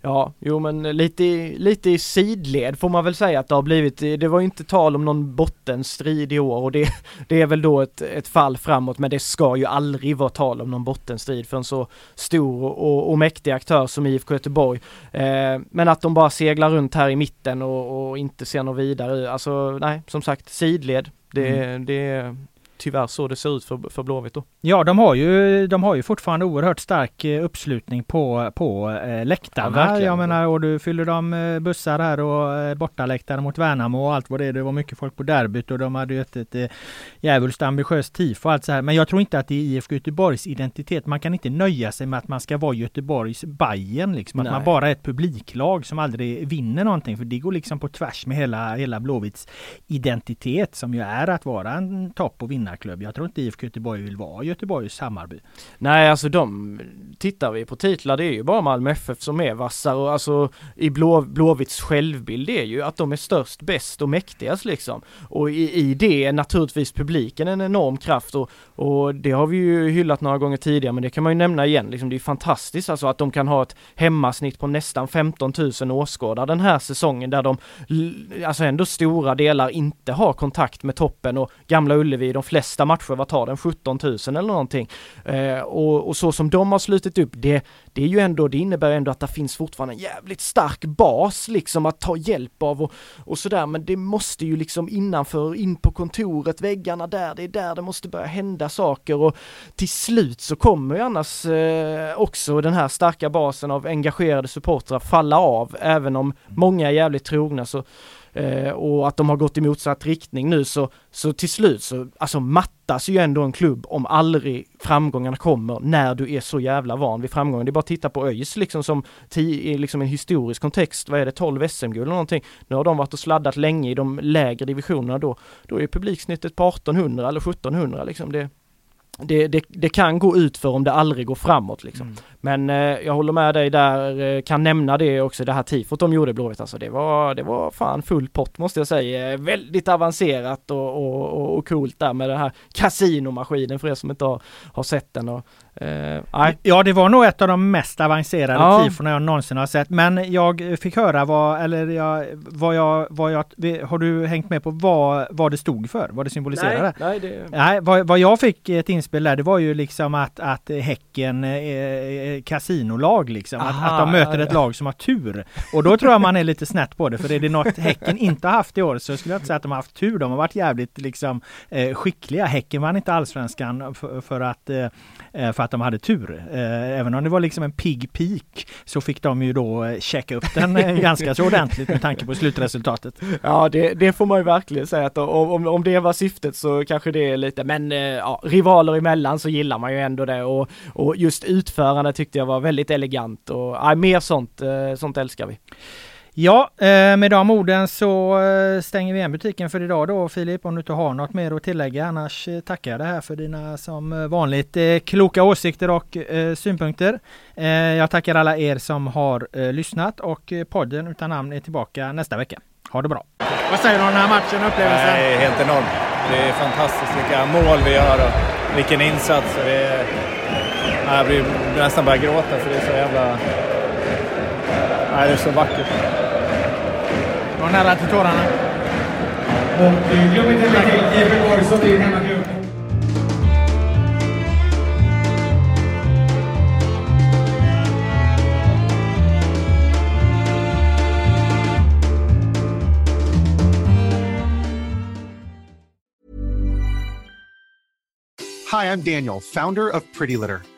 Ja, jo men lite, lite i sidled får man väl säga att det har blivit. Det var inte tal om någon bottenstrid i år och det, det är väl då ett, ett fall framåt men det ska ju aldrig vara tal om någon bottenstrid för en så stor och, och mäktig aktör som IFK Göteborg. Eh, men att de bara seglar runt här i mitten och, och inte ser något vidare. Alltså nej, som sagt sidled. Det, mm. det, tyvärr så det ser ut för, för Blåvitt då. Ja, de har ju, de har ju fortfarande oerhört stark eh, uppslutning på, på eh, läktarna. Ja, jag menar, och du fyller de eh, bussar här och eh, bortaläktare mot Värnamo och allt vad det är. Det var mycket folk på derbyt och de hade ju ett, ett, ett djävulskt ambitiöst tifo och allt så här. Men jag tror inte att det är IFK Göteborgs identitet. Man kan inte nöja sig med att man ska vara Göteborgs Bajen liksom. Att Nej. man bara är ett publiklag som aldrig vinner någonting. För det går liksom på tvärs med hela, hela Blåvitts identitet som ju är att vara en topp och vinnarklubb. Jag tror inte IFK Göteborg vill vara Göteborgs Hammarby? Nej, alltså de, tittar vi på titlar, det är ju bara Malmö FF som är vassare och alltså i Blå, Blåvitts självbild är ju att de är störst, bäst och mäktigast liksom. Och i, i det är naturligtvis publiken en enorm kraft och, och det har vi ju hyllat några gånger tidigare men det kan man ju nämna igen, liksom det är fantastiskt alltså att de kan ha ett hemmasnitt på nästan 15 000 åskådare den här säsongen där de, alltså ändå stora delar inte har kontakt med toppen och Gamla Ullevi, de flesta flesta matcher, vad tar den, 17 000 eller någonting. Eh, och, och, så som de har slutit upp, det, det är ju ändå, det innebär ändå att det finns fortfarande en jävligt stark bas liksom att ta hjälp av och, och sådär, men det måste ju liksom innanför, in på kontoret, väggarna där, det är där det måste börja hända saker. Och till slut så kommer ju annars eh, också den här starka basen av engagerade supportrar falla av, även om många är jävligt trogna så eh, och att de har gått i motsatt riktning nu så, så till slut så, alltså mattas ju ändå en klubb om aldrig framgångarna kommer när du är så jävla van vid framgången. Det är bara att titta på ÖIS liksom som i liksom en historisk kontext, vad är det, 12 SM-guld eller någonting. Nu har de varit och sladdat länge i de lägre divisionerna då. Då är publiksnittet på 1800 eller 1700 liksom. Det, det, det, det, kan gå ut för om det aldrig går framåt liksom. Mm. Men eh, jag håller med dig där, eh, kan nämna det också, det här tifot de gjorde Blåvitt alltså. Det var, det var fan full pott måste jag säga. Väldigt avancerat och, och, och, och coolt där med den här kasinomaskinen för er som inte har, har sett den. Och, Uh, ja, det var nog ett av de mest avancerade ja. tifona jag någonsin har sett. Men jag fick höra vad, eller jag, vad jag, vad jag, har du hängt med på vad, vad det stod för? Vad det symboliserade? Nej, nej, det... nej vad, vad jag fick ett inspel där, det var ju liksom att, att Häcken är kasinolag liksom. Att, att de möter ett lag som har tur. Och då tror jag man är lite snett på det. För är det något Häcken inte har haft i år så skulle jag inte säga att de har haft tur. De har varit jävligt liksom eh, skickliga. Häcken vann inte allsvenskan för, för att, eh, för att att de hade tur. Eh, även om det var liksom en pigg peak så fick de ju då eh, checka upp den eh, ganska så ordentligt med tanke på slutresultatet. Ja, det, det får man ju verkligen säga att om, om det var syftet så kanske det är lite, men ja, rivaler emellan så gillar man ju ändå det och, och just utförandet tyckte jag var väldigt elegant och ja, mer sånt, sånt älskar vi. Ja, eh, med de orden så eh, stänger vi igen butiken för idag då Filip, om du inte har något mer att tillägga. Annars eh, tackar jag dig här för dina som vanligt kloka åsikter och synpunkter. Jag tackar alla er som har lyssnat och podden utan namn är tillbaka nästa vecka. Ha det bra! Vad säger du om den här matchen och upplevelsen? Nej, helt enormt. Det är fantastiskt vilka mål vi gör och vilken insats. Det är, jag blir nästan börjar gråta för det är så jävla... Nej, det är så vackert var nära till tårarna. Och glöm inte att lägga till Gävleborg som din hemmaklubb. Hi, I'm Daniel, founder of Pretty Litter.